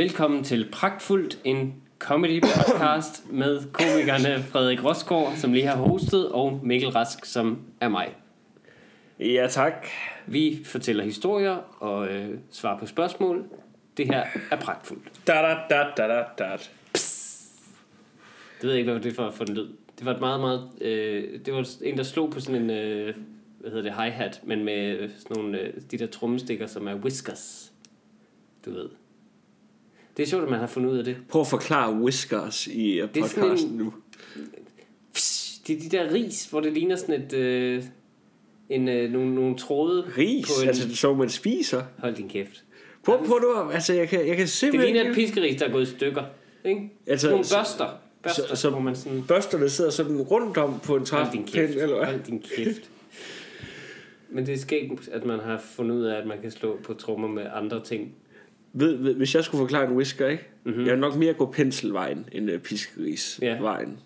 Velkommen til Pragtfuldt, en comedy podcast med komikerne Frederik Rosgaard, som lige har hostet, og Mikkel Rask, som er mig. Ja, tak. Vi fortæller historier og øh, svarer på spørgsmål. Det her er pragtfuldt. Da da da da da da. Det ved jeg ikke, hvad det var for en lyd. Det var et meget, meget... Øh, det var en, der slog på sådan en... Øh, hvad hedder det? Hi-hat, men med sådan nogle... Øh, de der trommestikker, som er whiskers. Du ved. Det er sjovt, at man har fundet ud af det. Prøv at forklare whiskers i uh, Det podcasten en- nu. Det er de der ris, hvor det ligner sådan et... Øh, en, øh, nogle, nogle tråde Ris, på en... altså så man spiser. Hold din kæft. Prøv, prøv at- altså jeg kan, jeg kan Det simpelthen... ligner et piskeris, der er gået i stykker. Ikke? Altså, nogle børster. Børster, så- så, hvor man sådan... Børsterne sidder sådan rundt om på en kæft. eller hvad? Hold din kæft. Men det er skægt, at man har fundet ud af, at man kan slå på trommer med andre ting. Ved, hvis jeg skulle forklare en whisker, ikke? Mhm. Mm-hmm. Jeg vil nok mere gå penselvejen end uh, piskerisvejen.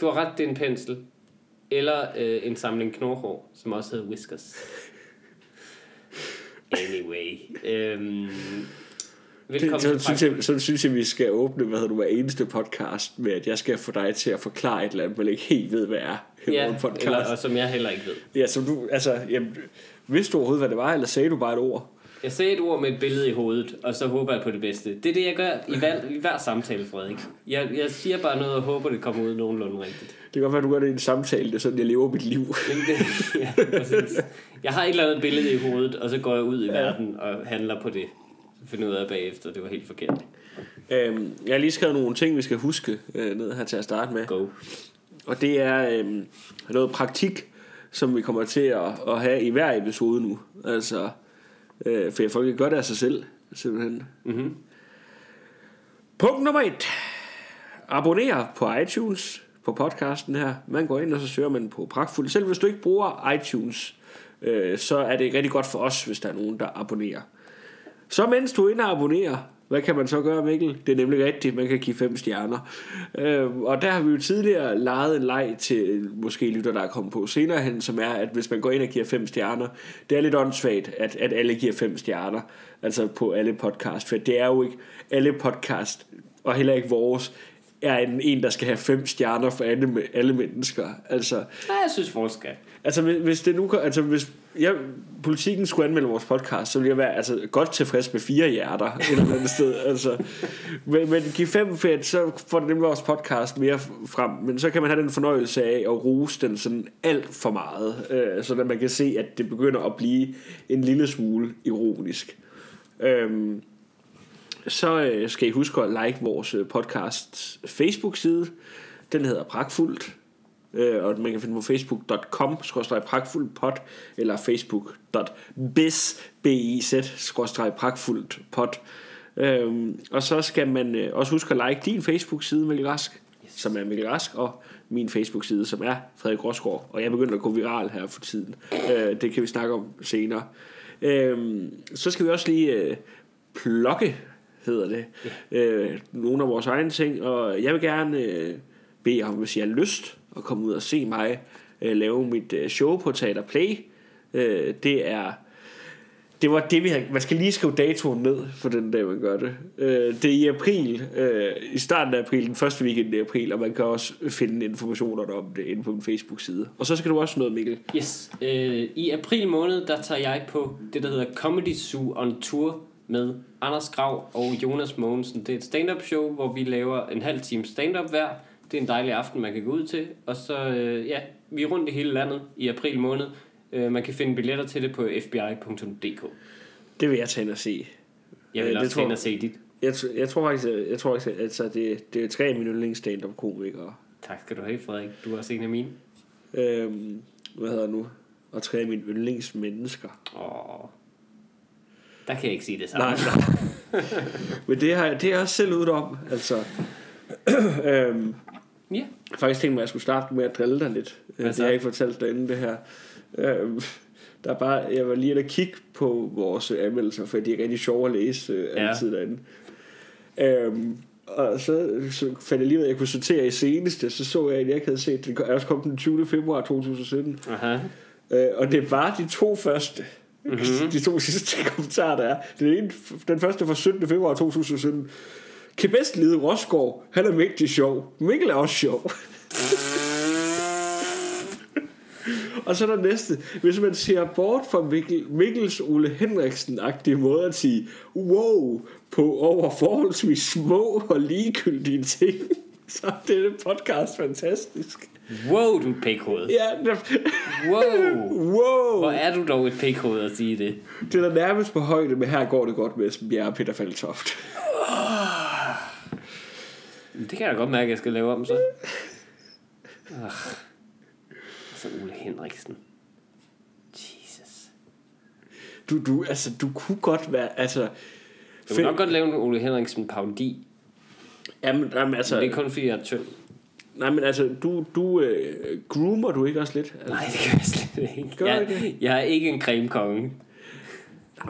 Du har ret, det er en pensel. Eller øh, en samling knorhår, som også hedder whiskers. Anyway. Øhm, velkommen så, til synes jeg, så synes jeg, vi skal åbne hvad hedder du, hver eneste podcast med, at jeg skal få dig til at forklare et eller andet, man ikke helt ved, hvad er. Ja, podcast. eller, og som jeg heller ikke ved. Ja, som du, altså, jamen, vidste du overhovedet, hvad det var, eller sagde du bare et ord? Jeg sagde et ord med et billede i hovedet, og så håber jeg på det bedste. Det er det, jeg gør i hver, i hver samtale, Frederik. Jeg, jeg siger bare noget og håber, det kommer ud nogenlunde rigtigt. Det kan godt være, du gør det i en samtale, det er sådan, jeg lever mit liv. Det, ja, præcis. Jeg har et eller andet billede i hovedet, og så går jeg ud i verden og handler på det. Så finder ud af bagefter, det var helt forkert. øhm, jeg har lige skrevet nogle ting, vi skal huske øh, ned her til at starte med. Go. Og det er øhm, noget praktik, som vi kommer til at, at have i hver episode nu. Altså, øh, for kan gøre det af sig selv, simpelthen. Mm-hmm. Punkt nummer et. Abonner på iTunes på podcasten her. Man går ind, og så søger man på Pragtfuld. Selv hvis du ikke bruger iTunes, øh, så er det rigtig godt for os, hvis der er nogen, der abonnerer. Så mens du er inde og abonnerer, hvad kan man så gøre, Mikkel? Det er nemlig rigtigt, man kan give fem stjerner. Øh, og der har vi jo tidligere lejet en leg til måske lytter, der er kommet på senere hen, som er, at hvis man går ind og giver fem stjerner, det er lidt åndssvagt, at, at alle giver fem stjerner, altså på alle podcast, for det er jo ikke alle podcast, og heller ikke vores, er en, en der skal have fem stjerner for alle, alle mennesker. Altså, Ja, jeg synes, vores skal. Altså hvis, hvis det nu altså hvis jeg, politikken skulle anmelde vores podcast, så ville jeg være altså, godt tilfreds med fire hjerter et eller andet sted. Altså, men, men giv fem fedt, så får det nemlig vores podcast mere frem. Men så kan man have den fornøjelse af at rose den sådan alt for meget, øh, så man kan se, at det begynder at blive en lille smule ironisk. Øhm, så øh, skal I huske at like vores øh, podcast Facebook-side. Den hedder Pragtfuldt. Øh, og man kan finde på facebook.com pragtfuldpod eller facebook.biz pragtfuldpod øhm, og så skal man øh, også huske at like din Facebook-side Mikkel Rask yes. som er Mikkel Rask og min Facebook-side som er Frederik Rosgaard. Og jeg er begyndt at gå viral her for tiden. Øh, det kan vi snakke om senere. Øhm, så skal vi også lige øh, plukke hedder det øh, nogle af vores egne ting. Og jeg vil gerne øh, bede om, hvis I har lyst at komme ud og se mig øh, lave mit øh, show på Teater Play. Øh, det er det var det vi havde... man skal lige skrive datoen ned for den dag man gør det. Øh, det er i april, øh, i starten af april, den første weekend i april, og man kan også finde informationer om det inde på min Facebook side. Og så skal du også noget Mikkel. Yes. Øh, I april måned, der tager jeg på det, der hedder Comedy Zoo on Tour med Anders Grav og Jonas Mogensen. Det er et stand-up show, hvor vi laver en halv time stand-up hver. Det er en dejlig aften, man kan gå ud til. Og så, øh, ja, vi er rundt i hele landet i april måned. Øh, man kan finde billetter til det på fbi.dk. Det vil jeg tage ind og se. Jeg vil Øh, også tage ind og se dit. Jeg, jeg tror faktisk, at- jeg tror faktisk, altså, det, det er tre af mine yndlings stand-up komikere. Tak skal du have, Frederik. Du er også en af mine. Øhm, hvad hedder nu? Og tre af mine yndlings mennesker. Åh. Der kan jeg ikke sige det samme. Nej, nej. Men det har jeg, det er jeg også selv ude om. Altså, øhm, Ja. jeg har faktisk tænkt mig, at jeg skulle starte med at drille dig lidt. Hvad Det har jeg ikke fortalt dig inden det her. Øhm, der er bare, jeg var lige inde og kigge på vores øh, anmeldelser, for de er rigtig sjove at læse øh, Ja. altid derinde. Øhm, og så, så fandt jeg lige ud af, at jeg kunne sortere i seneste, så så jeg, at jeg ikke havde set, det er også kommet den 20. februar 2017. Aha. Øh, og det var de to første. Mm-hmm. De to sidste kommentarer, der er. Den, ene, den første fra 17. februar 2017. Kan bedst lide Rosgaard. Han er mægtig sjov. Mikkel er også sjov. Og så er der næste. Hvis man ser bort fra Mikkel, Mikkels Ole Henriksen-agtige måde at sige wow på over forholdsvis små og ligegyldige ting, så er denne podcast fantastisk. Wow, du er et pikhoved. Ja, Wow. wow. Hvor er du dog et pikhoved at sige det? Det er da nærmest på højde, men her går det godt med Esben Bjerre og Peter Faltoft. Det kan jeg da godt mærke, at jeg skal lave om så. Ah. Så Ole Henriksen. Jesus. Du, du, altså, du kunne godt være, altså... Du kan nok godt lave en Ole Henriksen parodi. Jamen, jamen, altså, Men det er kun fordi, jeg er tynd. nej, men altså, du, du øh, groomer du ikke også lidt? Altså, Nej, det kan jeg slet ikke. Gør Jeg, ikke jeg er ikke en cremekonge.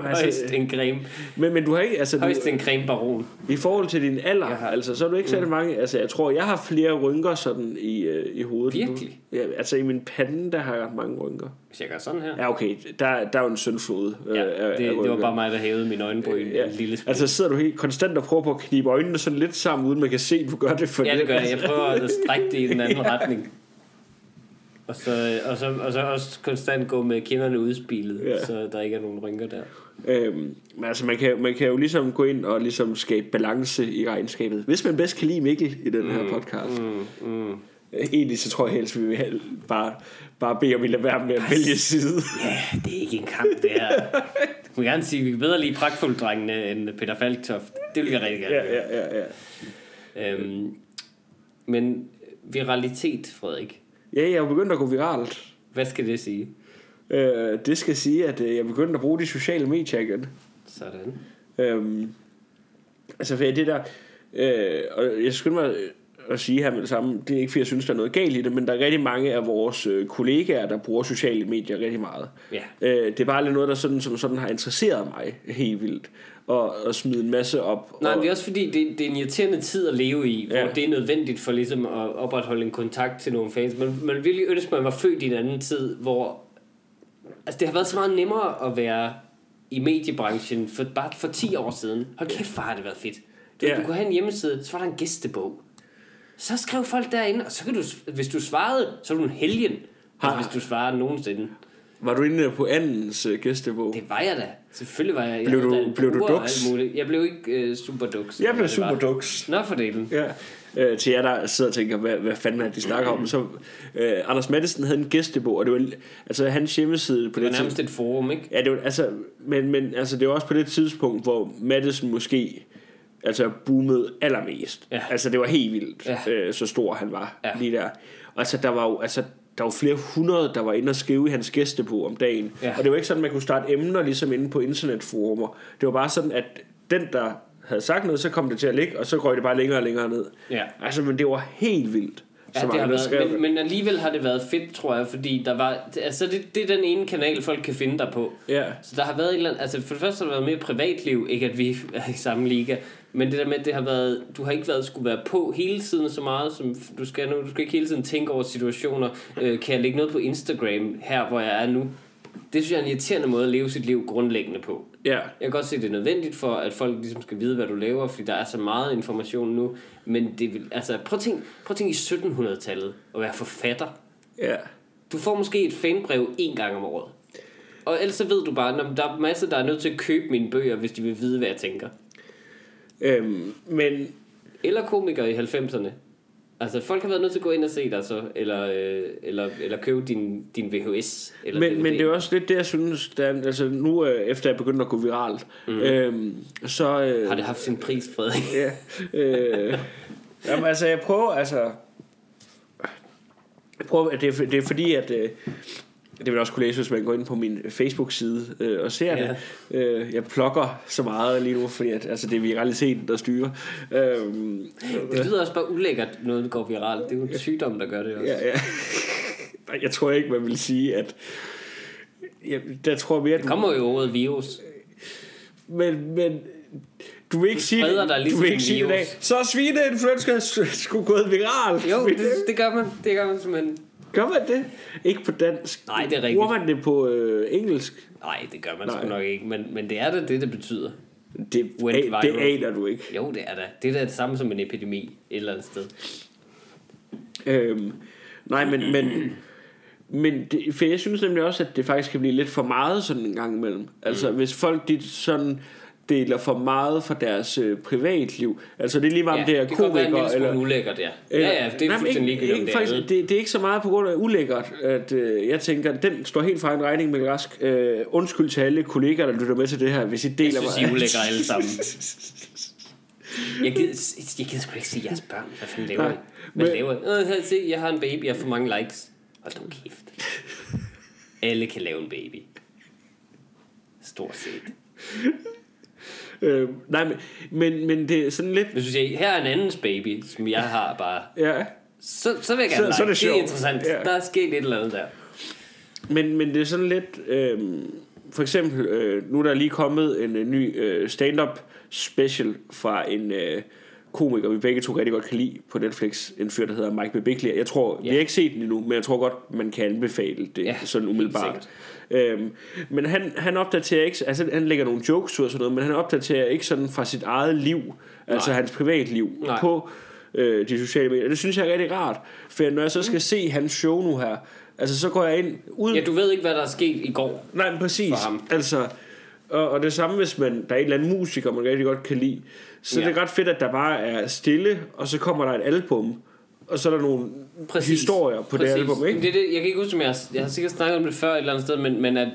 Altså, Højst en creme. men, men du har ikke, altså, du, Højst en cremebaron. i forhold til din alder, Jeg har- altså, så er du ikke særlig mange, altså, jeg tror, jeg har flere rynker sådan i, øh, i hovedet. du. Virkelig? Ja, altså, i min pande, der har jeg mange rynker. Hvis jeg gør sådan her. Ja, okay, der, der er jo en syndflod. øh, Ja, det, af det var bare mig, der hævede mine øjenbryn Ja, en lille smule. altså sidder du helt konstant og prøver på at knibe øjnene sådan lidt sammen, uden man kan se, at du gør det for Ja, det gør jeg. Jeg prøver at strække det i den anden retning. Og så, og, så, og så også konstant gå med kinderne udspilet, Ja. så der ikke er nogen rynker der. Øhm, men altså, man kan, man kan jo ligesom gå ind og ligesom skabe balance i regnskabet. Hvis man bedst kan lide Mikkel i den her podcast. Mm, mm. Egentlig så tror jeg helst, vi vil hel- bare, bare bede om, at I lader være med at vælge side. Ja, det er ikke en kamp, det her. Du må gerne sige, at vi kan bedre lide pragtfulddrengene end Peter Falktoft. Det vil jeg rigtig gerne. Ja, ja, ja, ja. Øhm, men viralitet, Frederik. Ja, jeg er jo begyndt at gå viralt. Hvad skal det sige? Øh, det skal sige, at øh, jeg er begyndt at bruge de sociale medier igen. Sådan. Øhm, altså, for det der... Øh, og jeg skynder mig at sige her med det samme, det er ikke fordi jeg synes, der er noget galt i det, men der er rigtig mange af vores øh, kollegaer, der bruger sociale medier rigtig meget. Ja. Øh, det er bare lidt noget, der sådan, som sådan har interesseret mig helt vildt. Og, og smide en masse op. Nej, og, men det er også fordi, det, det er en irriterende tid at leve i, hvor Ja. det er nødvendigt for ligesom at opretholde en kontakt til nogle fans. Man, man virkelig ønske, man var født i en anden tid, hvor... Altså, det har været så meget nemmere at være i mediebranchen for bare for 10 år siden. Hold kæft, hvor har det været fedt. Du, ja. du kunne have en hjemmeside, så var der en gæstebog. Så skrev folk derinde, og så kan du, hvis du svarede, så er du en helgen. Altså, hvis du svarede nogensinde. Var du inde på andens øh, gæstebog? Det var jeg da. Selvfølgelig var jeg. jeg Blev havde du- blev du duks? Jeg blev ikke uh, super duks. Jeg blev det super duks. Nå for delen. Ja. Øh, til jer, der sidder og tænker, hvad, hvad fanden er det, de snakker om? Så øh, Anders Madsen havde en gæstebog, og det var altså hans hjemmeside på Det var det, nærmest et forum, ikke? Ja, det var, altså, men, men altså, det var også på det tidspunkt, hvor Madison måske altså, boomede allermest. Ja. Altså, det var helt vildt, ja. Øh, så stor han var ja. Lige der. Og altså, der var jo, altså, der var flere hundrede, der var inde og skrive i hans gæstebog om dagen. Ja. Og det var ikke sådan, man kunne starte emner ligesom inde på internetforumer. Det var bare sådan, at den, der havde sagt noget, så kom det til at ligge, og så røg det bare længere og længere ned. Ja. Altså, men det var helt vildt. Ja, det har skrev været, men, men alligevel har det været fedt, tror jeg, fordi der var, altså det, det er den ene kanal, folk kan finde dig på. Ja. Så der har været et eller andet, altså for det første har der været mere privatliv, ikke at vi er i samme liga, men det der med, at det har været, du har ikke været skulle være på hele tiden så meget, som du skal nu. Du skal ikke hele tiden tænke over situationer. Øh, kan jeg lægge noget på Instagram her, hvor jeg er nu? Det synes jeg er en irriterende måde at leve sit liv grundlæggende på. Ja. Jeg kan godt se, at det er nødvendigt for, at folk ligesom skal vide, hvad du laver, fordi der er så meget information nu. Men det vil, altså, prøv at tænke, prøv at tænke i 1700-tallet at være forfatter. Ja. Du får måske et fanbrev en gang om året. Og ellers så ved du bare, at der er masser, der er nødt til at købe mine bøger, hvis de vil vide, hvad jeg tænker. Øhm, men Eller komikere i 90'erne. Altså, folk har været nødt til at gå ind og se dig så, eller, øh, eller, eller købe din, din VHS. Eller men, DVD. men det er også lidt det, jeg synes, der, er- altså nu øh, efter jeg begyndte at gå viralt, mm. øhm, så... Øh, Har det haft sin pris, Frederik? Ja. Øh, jamen, altså, jeg prøver, altså... Jeg prøver, det, er, det er fordi, at... Øh, det vil også kunne læse, hvis man går ind på min Facebook-side øh, og ser Ja. det. Øh, jeg plukker så meget lige nu, fordi at, altså, det er viraliteten, der styrer. Øh, Det lyder også bare ulækkert, noget der går viralt. Det er jo en sygdom, der gør det også. ja, ja. Jeg tror ikke, man vil sige, at... Jeg, der tror mere, at Det kommer jo ordet virus. Men, men du vil ikke sige spreder det, dig du ligesom vil ikke sige det i virus. dag. Så svineinfluenza skulle gået viralt. Jo, det, det gør man. Det gør man simpelthen. Gør man det? Ikke på dansk. Nej, det er rigtigt. Bruger man det på øh, engelsk? Nej, det gør man Nej. sgu nok ikke, men, men det er da det, det betyder. Det, Went a, det aner du ikke. Jo, det er da. Det er da det samme som en epidemi et eller andet sted. Øhm, nej, men, men, men det, for jeg synes nemlig også, at det faktisk kan blive lidt for meget sådan en gang imellem. Altså, mm. hvis folk de sådan deler for meget fra deres øh, privatliv. Altså, det er lige meget, om det er det være komikere smule eller... ulækkert, ja. eller- ja, ja, det er Nej, fuldstændig ikke, ligegyldigt, ikke, det faktisk, det, det er ikke så meget på grund af ulækkert, at øh, jeg tænker, den står helt fra en regning, Mikkel Rask. Øh, undskyld til alle kollegaer, der lytter med til det her, hvis I deler Jeg synes, I er ulækre alle sammen. Jeg gider, jeg gider sgu ikke se jeres børn. Hvad fanden laver I? Hvad men- laver I? Øh, se, jeg har en baby, jeg har for mange likes. Hold nu kæft. Alle kan lave en baby. Stort set. Øh, nej, men, men, men det er sådan lidt... Hvis du siger, her er en andens baby, som jeg har bare, Ja, så, så vil jeg gerne Så- så er det det er interessant. Ja. Der er sket et eller andet der. Men, men det er sådan lidt... Øh, for eksempel, øh, nu er der lige kommet en, en ny øh, stand-up special fra en øh, komiker, vi begge to rigtig godt kan lide på Netflix. En fyr, der hedder Mike Bebiglia. Jeg tror, vi har ikke set den endnu, men jeg tror godt, man kan anbefale det Ja, sådan umiddelbart. Øhm, men han, han opdaterer ikke, altså han lægger nogle jokes ud og sådan noget, men han opdaterer ikke sådan fra sit eget liv, altså hans privatliv, Nej. på øh, de sociale medier. Det synes jeg er rigtig rart, for når jeg så skal se hans show nu her, altså så går jeg ind uden... Ja, du ved ikke, hvad der er sket i går. Nej, men præcis. for ham. Altså, og, og det samme, hvis man, der er en eller anden musiker, man rigtig godt kan lide, så. Ja. det er ret fedt, at der bare er stille, og så kommer der et album, og så er der nogle Præcis. historier på Præcis. det album, ikke? Det det, jeg kan ikke huske, om jeg, jeg har sikkert snakket om det før et eller andet sted, men, men at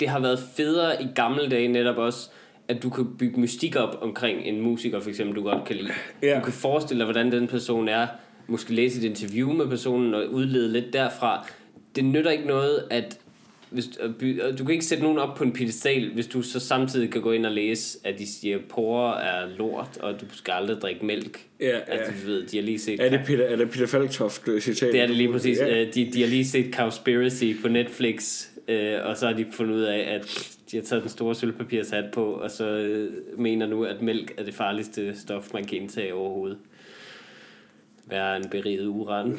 det har været federe i gamle dage netop også, at du kan bygge mystik op omkring en musiker, for eksempel, du godt kan lide. Ja. Du kan forestille dig, hvordan den person er, måske læse et interview med personen og udlede lidt derfra. Det nytter ikke noget, at hvis, by- og du kan ikke sætte nogen op på en pedestal, hvis du så samtidig kan gå ind og læse, at de siger, at porer er lort, og du skal aldrig drikke mælk. Ja, ja. Altså, du ved, de har lige set... Er det Peter, er det Peter Falktoft øh, citat? Det er det lige præcis. Ja. De, de har lige set Cowspiracy på Netflix, øh, og så har de fundet ud af, at de har taget den store sølvpapirshat på, og så øh, mener nu, at mælk er det farligste stof, man kan indtage overhovedet. Være en beriget uran.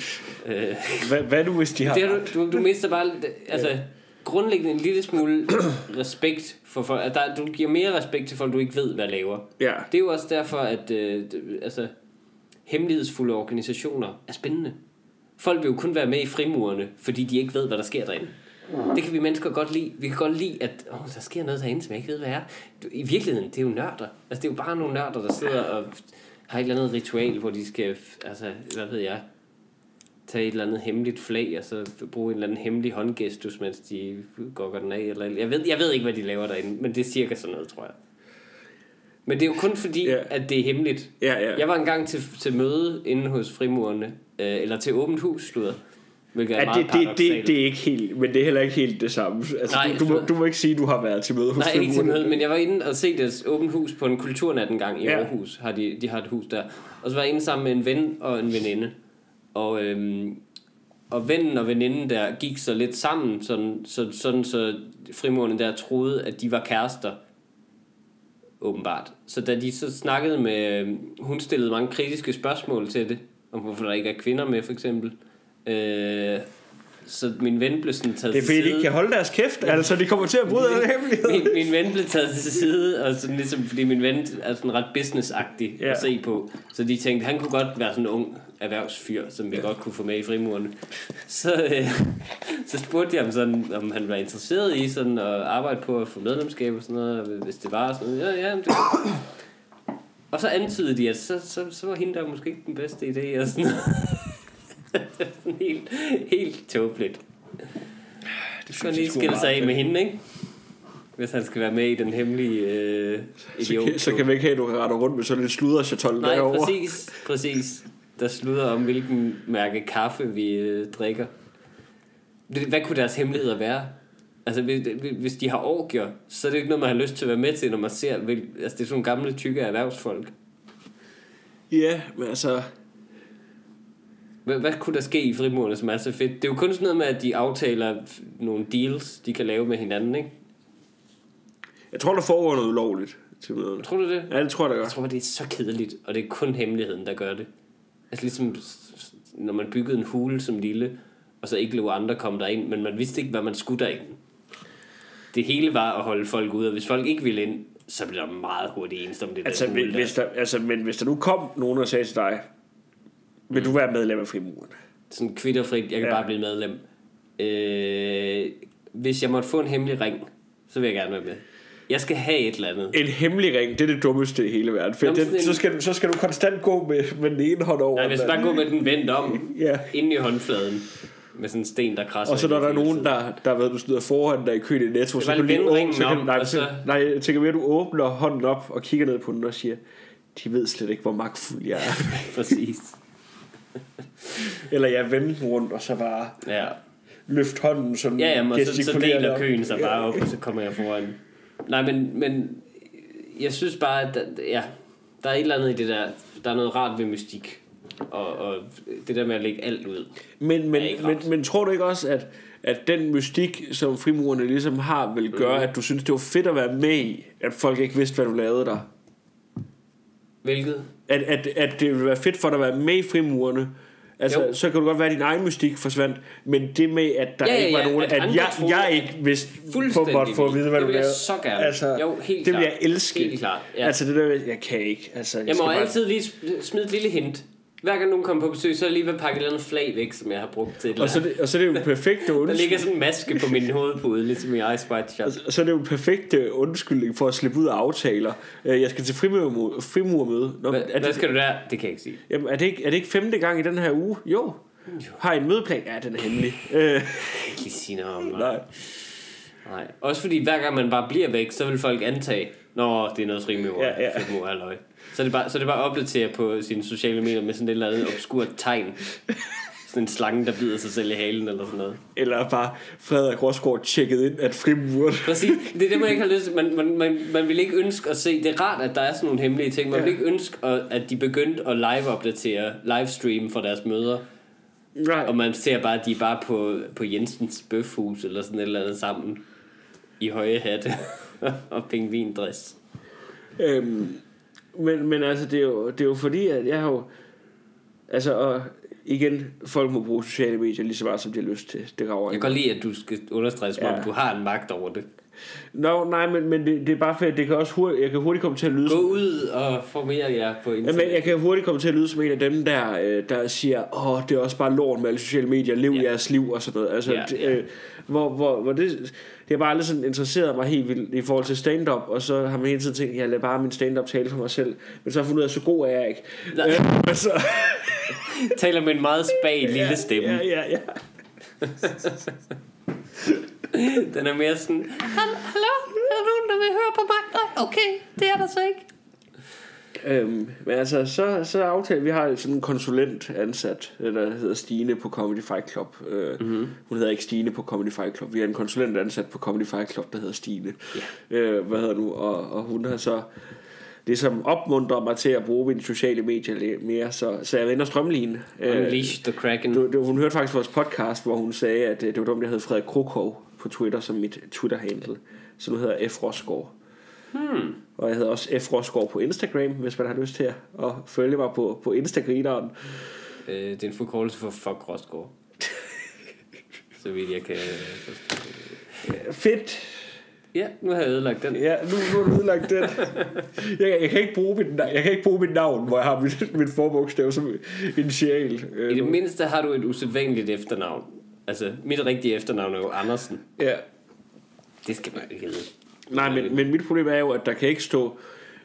øh, Hvad, hvad nu, hvis de har... det du, du, du mister bare altså, grundlæggende en lille smule respekt for folk. Altså, der, du giver mere respekt til folk, du ikke ved, hvad laver. Ja. Det er jo også derfor, at øh, altså, hemmelighedsfulde organisationer er spændende. Folk vil jo kun være med i frimurerne, fordi de ikke ved, hvad der sker derinde. Det kan vi mennesker godt lide. Vi kan godt lide, at åh, der sker noget derinde, som jeg ikke ved, hvad er. I virkeligheden, det er jo nørder. Altså, det er jo bare nogle nørder, der sidder og har et eller andet ritual, hvor de skal, altså, hvad ved jeg, tage et eller andet hemmeligt flag, og så bruge en eller anden hemmelig håndgestus, mens de gokker den af. Eller, jeg, ved, jeg ved ikke, hvad de laver derinde, men det er cirka sådan noget, tror jeg. Men det er jo kun fordi, yeah. at det er hemmeligt. Ja, ja. Jeg var engang til, til møde inde hos frimurerne, øh, eller til åbent hus, slutter, hvilket er Ja, meget det, det, det, er ikke helt, men det er heller ikke helt det samme. Altså, Nej, du, du, må, du må ikke sige, at du har været til møde hos Nej, ikke til Frimurerne. møde, men jeg var inde og se det åbent hus på en kulturnat en gang i ja. Aarhus. Har de, de har et hus der. Og så var jeg inde sammen med en ven og en veninde. Og, øhm, og vennen og veninden der gik så lidt sammen, sådan så, sådan, så frimurerne der troede, at de var kærester. Åbenbart. Så da de så snakkede med... øhm, Hun stillede mange kritiske spørgsmål til det. Om hvorfor der ikke er kvinder med, for eksempel. Øh, så min ven blev sådan taget Det er fordi, til de ikke side. kan holde deres kæft. Altså, de kommer til at bryde en hemmelighed. min, min ven blev taget til side, og sådan ligesom, fordi min ven er sådan ret businessagtig Ja. at se på. Så de tænkte, han kunne godt være sådan en ung erhvervsfyr, som vi ja. godt kunne få med i frimurerne. Så, øh, så spurgte jeg ham sådan, om han var interesseret i sådan at arbejde på at få medlemskab og sådan noget, og hvis det var sådan noget. Ja, ja, det og så antydede de, at så, så, så var hende der måske ikke den bedste idé, og sådan noget. Tåbeligt. Det Så han lige skille sig af med hende, ikke? Hvis han skal være med i den hemmelige øh, Så, idiot. kan, så kan vi ikke have, at du retter rundt med sådan lidt sludderchatol Nej, derovre. præcis, præcis. Der slutter om, hvilken mærke kaffe vi øh, drikker. Hvad kunne deres hemmeligheder være? Altså, hvis, de har orgier, så er det ikke noget, man har lyst til at være med til, når man ser... Altså, det er sådan nogle gamle, tykke erhvervsfolk. Ja, men altså... Hvad, hvad kunne der ske i frimurerne, som er så fedt? Det er jo kun sådan noget med, at de aftaler nogle deals, de kan lave med hinanden, ikke? Jeg tror, der foregår noget ulovligt til møderne. Tror du det? Ja, det tror jeg, der gør. Jeg tror, det er så kedeligt, og det er kun hemmeligheden, der gør det. Altså ligesom, når man byggede en hule som lille, og så ikke lå andre komme derind, men man vidste ikke, hvad man skulle derind. det hele var at holde folk ude, og hvis folk ikke ville ind, så blev der meget hurtigt eneste om det Altså, der. hvis der, altså, men hvis der nu kom nogen og sagde til dig, vil du være medlem af frimuren? Sådan kvitterfrit, jeg kan Ja. bare blive medlem. Øh, hvis jeg måtte få en hemmelig ring, så vil jeg gerne være med. Jeg skal have et eller andet. En hemmelig ring, det er det dummeste i hele verden. For Jamen, den, en- så, skal, du- så skal du konstant gå med, med den ene hånd over. Nej, hvis bare gå med den vendt om, Ja. inde i håndfladen, med sådan en sten, der krasser. Og så når der er nogen, der, der ved, du støder foran dig i køen i Netto, så kan du lige åbne, så kan, om, nej, og så- nej, jeg tænker mere, at du åbner hånden op og kigger ned på den og siger, de ved slet ikke, hvor magtfuld jeg er. Præcis. Eller jeg vender den rundt, og så bare Ja. løft hånden, som Ja, jamen, så, så deler køen sig bare op, og så kommer jeg foran. Nej, men, men jeg synes bare, at der, ja, der er et eller andet i det der, der er noget rart ved mystik. Og, og det der med at lægge alt ud. Men, men, men, men tror du ikke også, at, at den mystik, som frimurerne ligesom har, vil gøre, mm. at du synes, det var fedt at være med i, at folk ikke vidste, hvad du lavede der? Hvilket? At, at, at det ville være fedt for dig at være med i frimurerne, Altså, Jo. så kan du godt være, at din egen mystik forsvandt, men det med, at der Ja, ja, ikke var nogen, at at, jeg, troede, jeg ikke vidste, på Fuldstændig måtte få at vide, hvad det du lavede. så gerne. Altså, jo, helt det vil jeg elske. Helt klart. Ja. Altså det der, jeg kan ikke. Altså, jeg, skal må bare- altid lige sm- smide et lille hint. Hver gang nogen kommer på besøg, så er jeg lige ved at pakke et eller andet flag væk, som jeg har brugt til et eller Og så, det, og så er det jo en perfekt Der undskyldning. ligger sådan en maske på min hovedpude, ligesom i Ice White Shot. Og så er det jo en perfekt øh, undskyldning for at slippe ud af aftaler. Øh, Jeg skal til frimur, frimurmøde. Nå, er, hvad det, skal du der? Det kan jeg ikke sige. jamen, er, det ikke, er det ikke femte gang i den her uge? Jo. Har I en mødeplan? Ja, den er hemmelig. Øh, Jeg kan ikke lige sige noget om det. nej. Nej. Også fordi hver gang man bare bliver væk, så vil folk antage, Nå, det er noget frimur, Ja, ja. frimur, halløj. Så det bare, så er det bare at opdatere på sine sociale medier med sådan et eller andet obskurt tegn. Sådan en slange, der bider sig selv i halen eller sådan noget. Eller bare Frederik Rosgaard tjekket ind, at frimur... Præcis. Det er det, man ikke har lyst til. Man, man, man, man vil ikke ønske at se. Det er rart, at der er sådan nogle hemmelige ting. Man Ja. vil ikke ønske, at, at de begyndte at live-opdatere, livestream for deres møder. Nej. Og man ser bare, at de er bare på, på Jensens bøfhus eller sådan et eller andet sammen. I høje hatte og pingvindress. Øhm, men, men altså, det er, jo, det er jo fordi, at jeg har jo... Altså, og igen, folk må bruge sociale medier lige så meget, som de har lyst til. Det graver Jeg kan godt lide, at du skal understrege, som Ja. om du har en magt over det. Nå, nej, men, men det, det er bare fordi, det kan også hurtigt, jeg kan hurtigt komme til at lyde Gå ud og formere jer på Jamen, internet. jeg kan hurtigt komme til at lyde som en af dem, der, øh, der siger, åh, det er også bare lort med alle sociale medier, lev Ja. jeres liv og sådan noget. Altså, Ja, det, ja. øh, hvor, hvor, hvor det, det har bare aldrig sådan interesseret mig helt vildt i forhold til stand-up, og så har man hele tiden tænkt, jeg lader bare min stand-up tale for mig selv. Men så har jeg fundet ud af, så god er jeg ikke. Nej. Øh, men så, Taler med en meget spag lille stemme. ja, ja, ja. Den er mere sådan, "Hal- hallo, er der nogen, der vil høre på mig? Nej, okay, det er der så ikke. Øhm, men altså, så, så aftalte vi har sådan en konsulent ansat, øh, der hedder Stine på Comedy Fight Club. Øh, mm-hmm. Hun hedder ikke Stine på Comedy Fight Club. Vi har en konsulent ansat på Comedy Fight Club, der hedder Stine. Øh, hvad hedder nu? Og, og hun har så det som opmuntrer mig til at bruge mine sociale medier lidt mere, så, så jeg vender strømline. Unleash the Kraken. du, du, hun hørte faktisk vores podcast, hvor hun sagde, at øh, det var dumt, jeg havde Frederik Krokov på Twitter som mit Twitter-handle. Nu hedder F. Rosgaard. Hmm. Og jeg hedder også F. Rosgaard på Instagram, hvis man har lyst til at, følge mig på, på Instagrameren. Øh, det er en forkortelse for fuck Rosgaard. så vidt jeg kan forstå. Fedt. Ja, nu har jeg ødelagt den. Ja, nu, nu har du udlagt den. Jeg, jeg, kan ikke bruge mit, jeg kan ikke bruge mit navn, hvor jeg har mit, mit forbogstav som initial. Øh, I det mindste har du et usædvanligt efternavn. Altså, mit rigtige efternavn er jo Andersen. ja. Det skal man ikke. Nej, men, men mit problem er jo, at der kan ikke stå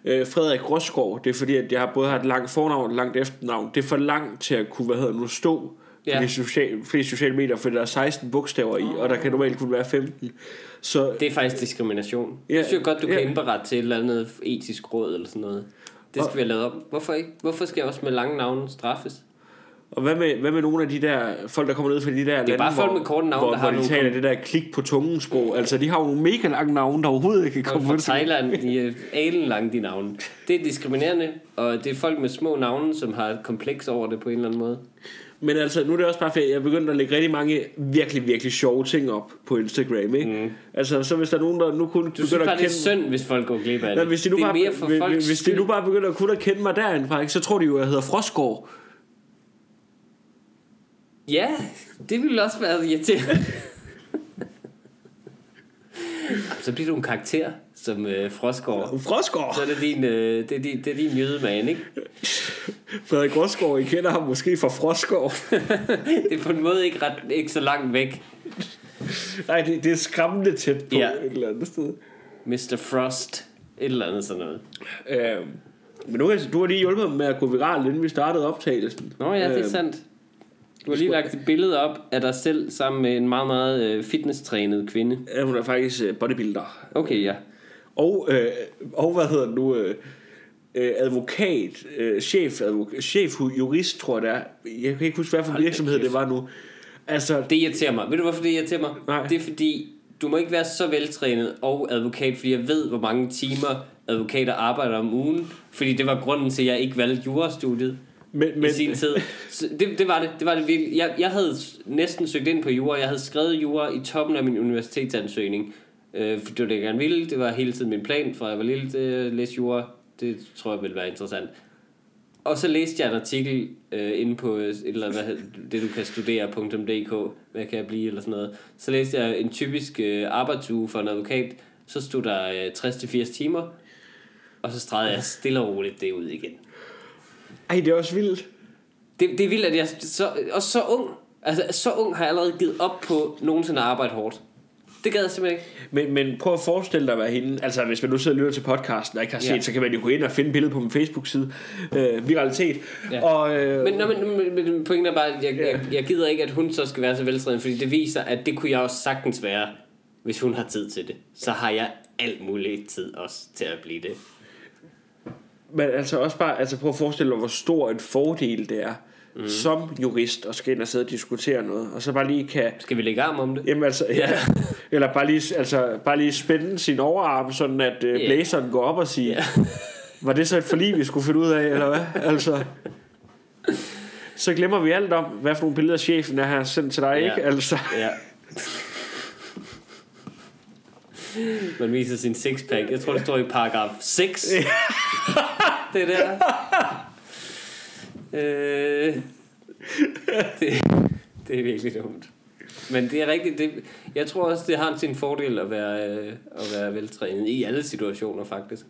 øh, Frederik Rosgaard. Det er fordi, at jeg har både har et langt fornavn og et langt efternavn. Det er for langt til at kunne, hvad hedder nu, stå på Ja. de sociale, fleste sociale medier, for der er 16 bogstaver i, og der kan normalt kun være 15. Så Det er faktisk diskrimination. Ja, jeg synes godt, du ja. kan indberette til et eller andet etisk råd eller sådan noget. Det skal Og- vi have lavet om. Hvorfor ikke? Hvorfor skal jeg også med lange navne straffes? Og hvad med, hvad med nogle af de der folk, der kommer ned fra de der lande, bare folk hvor, med korte navne, hvor, der hvor har de nogle taler det der klik på tungen sprog. Altså, de har jo nogle mega lange navne, der overhovedet ikke kan Kom komme fra. Thailand, de er alenlange de navne. Det er diskriminerende, og det er folk med små navne, som har et kompleks over det på en eller anden måde. Men altså, nu er det også bare fordi, jeg er begyndt at lægge rigtig mange virkelig, virkelig sjove ting op på Instagram, ikke? Mm. Altså, så hvis der er nogen, der nu kun Du synes begynder bare, at det er kende... synd, hvis folk går glip af det. Nej, hvis de nu det er bare, mere for hvis, hvis de nu bare begynder at kunne at kende mig derindfra, ikke, så tror de jo, at jeg hedder Frosgaard. Ja, det ville også være irriterende. så bliver du en karakter som øh, Frosgaard. Frosgaard. Så er det din, øh, det er din, det er din jødemand, ikke? Frederik Rosgaard, I kender ham måske fra Frosgaard. det er på en måde ikke, ret, ikke så langt væk. Nej, det, det er skræmmende tæt på Ja. et eller andet sted. Mr. Frost. Et eller andet sådan noget. Øh, men nu, du har lige hjulpet mig med at gå viral, inden vi startede optagelsen. Nå ja, det er Øh, sandt. Du har lige lagt et billede op af dig selv sammen med en meget, meget øh, fitnesstrænet kvinde. Ja, hun er faktisk øh, bodybuilder. Okay, ja. Og, øh, og hvad hedder det nu? Øh, øh, advokat, øh, chef, advokat, chef jurist, tror jeg det er. Jeg kan ikke huske, hvad for virksomhed det var nu. Altså, Det irriterer mig. Ved du, hvorfor det irriterer mig? Nej. Det er fordi, du må ikke være så veltrænet og advokat, fordi jeg ved, hvor mange timer advokater arbejder om ugen. Fordi det var grunden til, at jeg ikke valgte jurastudiet men, i men, sin tid. Så det, det var det. Det var det virkelig. Jeg, jeg havde næsten søgt ind på jura. Jeg havde skrevet jura i toppen af min universitetsansøgning. Øh, for det var det, jeg gerne ville. Det var hele tiden min plan, fra jeg var lille til at læse jura. Det tror jeg ville være interessant. Og så læste jeg en artikel øh, inde på et eller hvad det du kan studere.dk, hvad kan jeg blive, eller sådan noget. Så læste jeg en typisk øh, arbejdsuge for en advokat. Så stod der øh, 60-80 timer, og så stregede jeg stille og roligt det ud igen. Ej, det er også vildt. Det, det er vildt, at jeg så, også så ung, altså så ung har jeg allerede givet op på nogensinde at arbejde hårdt. Det gad jeg simpelthen ikke. Men, men prøv at forestille dig, hvad hende... Altså, hvis man nu sidder og lytter til podcasten og ikke har set, Ja. så kan man jo gå ind og finde billedet på min Facebook-side. Øh, viralitet. Ja. Og, øh, Men, nå, men, men, men pointen er bare, at jeg, Ja. jeg, jeg gider ikke, at hun så skal være så veltrænet, fordi det viser, at det kunne jeg også sagtens være, hvis hun har tid til det. Så har jeg alt muligt tid også til at blive det. Men altså også bare, altså prøv at forestille dig, hvor stor en fordel det er, mm. som jurist, at skal ind og sidde og diskutere noget, og så bare lige kan, Skal vi lægge arm om det? jamen altså, ja, eller bare lige, altså, bare lige spænde sin overarm, sådan at Ja. blæseren går op og siger, Ja. var det så et forlig, vi skulle finde ud af, eller hvad? Altså, så glemmer vi alt om, hvad for nogle billeder chefen er her sendt til dig, Ja. ikke? Altså, Ja. Man viser sin sixpack. Jeg tror, det står i paragraf 6. det der. Øh, det, det er virkelig dumt. Men det er rigtigt. Det, jeg tror også, det har sin fordel at være, øh, at være veltrænet i alle situationer, faktisk.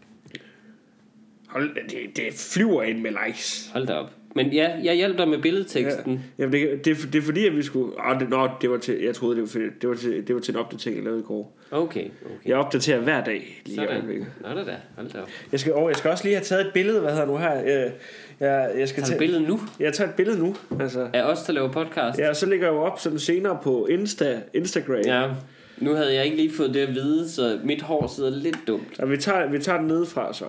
hold, det, det flyver ind med likes. Hold da op. Men ja, jeg hjalp dig med billedteksten. Ja. Jamen, det, det, det er fordi, at vi skulle... Åh, det, nå, det var til, jeg troede, det var, fordi, det var, til, det var til en opdatering, jeg lavede i går. Okay, okay. Jeg opdaterer hver dag lige Sådan. øjeblikket. Nå da da. Hold da op. Jeg skal, og jeg skal også lige have taget et billede, hvad hedder nu her. Jeg, jeg, jeg skal Tager du billedet nu? Jeg tager et billede nu. Altså. Af os, der laver podcast? Ja, og så lægger jeg jo op sådan senere på Insta, Instagram. Ja. Ja, nu havde jeg ikke lige fået det at vide, så mit hår sidder lidt dumt. Og vi tager, vi tager den nedefra så.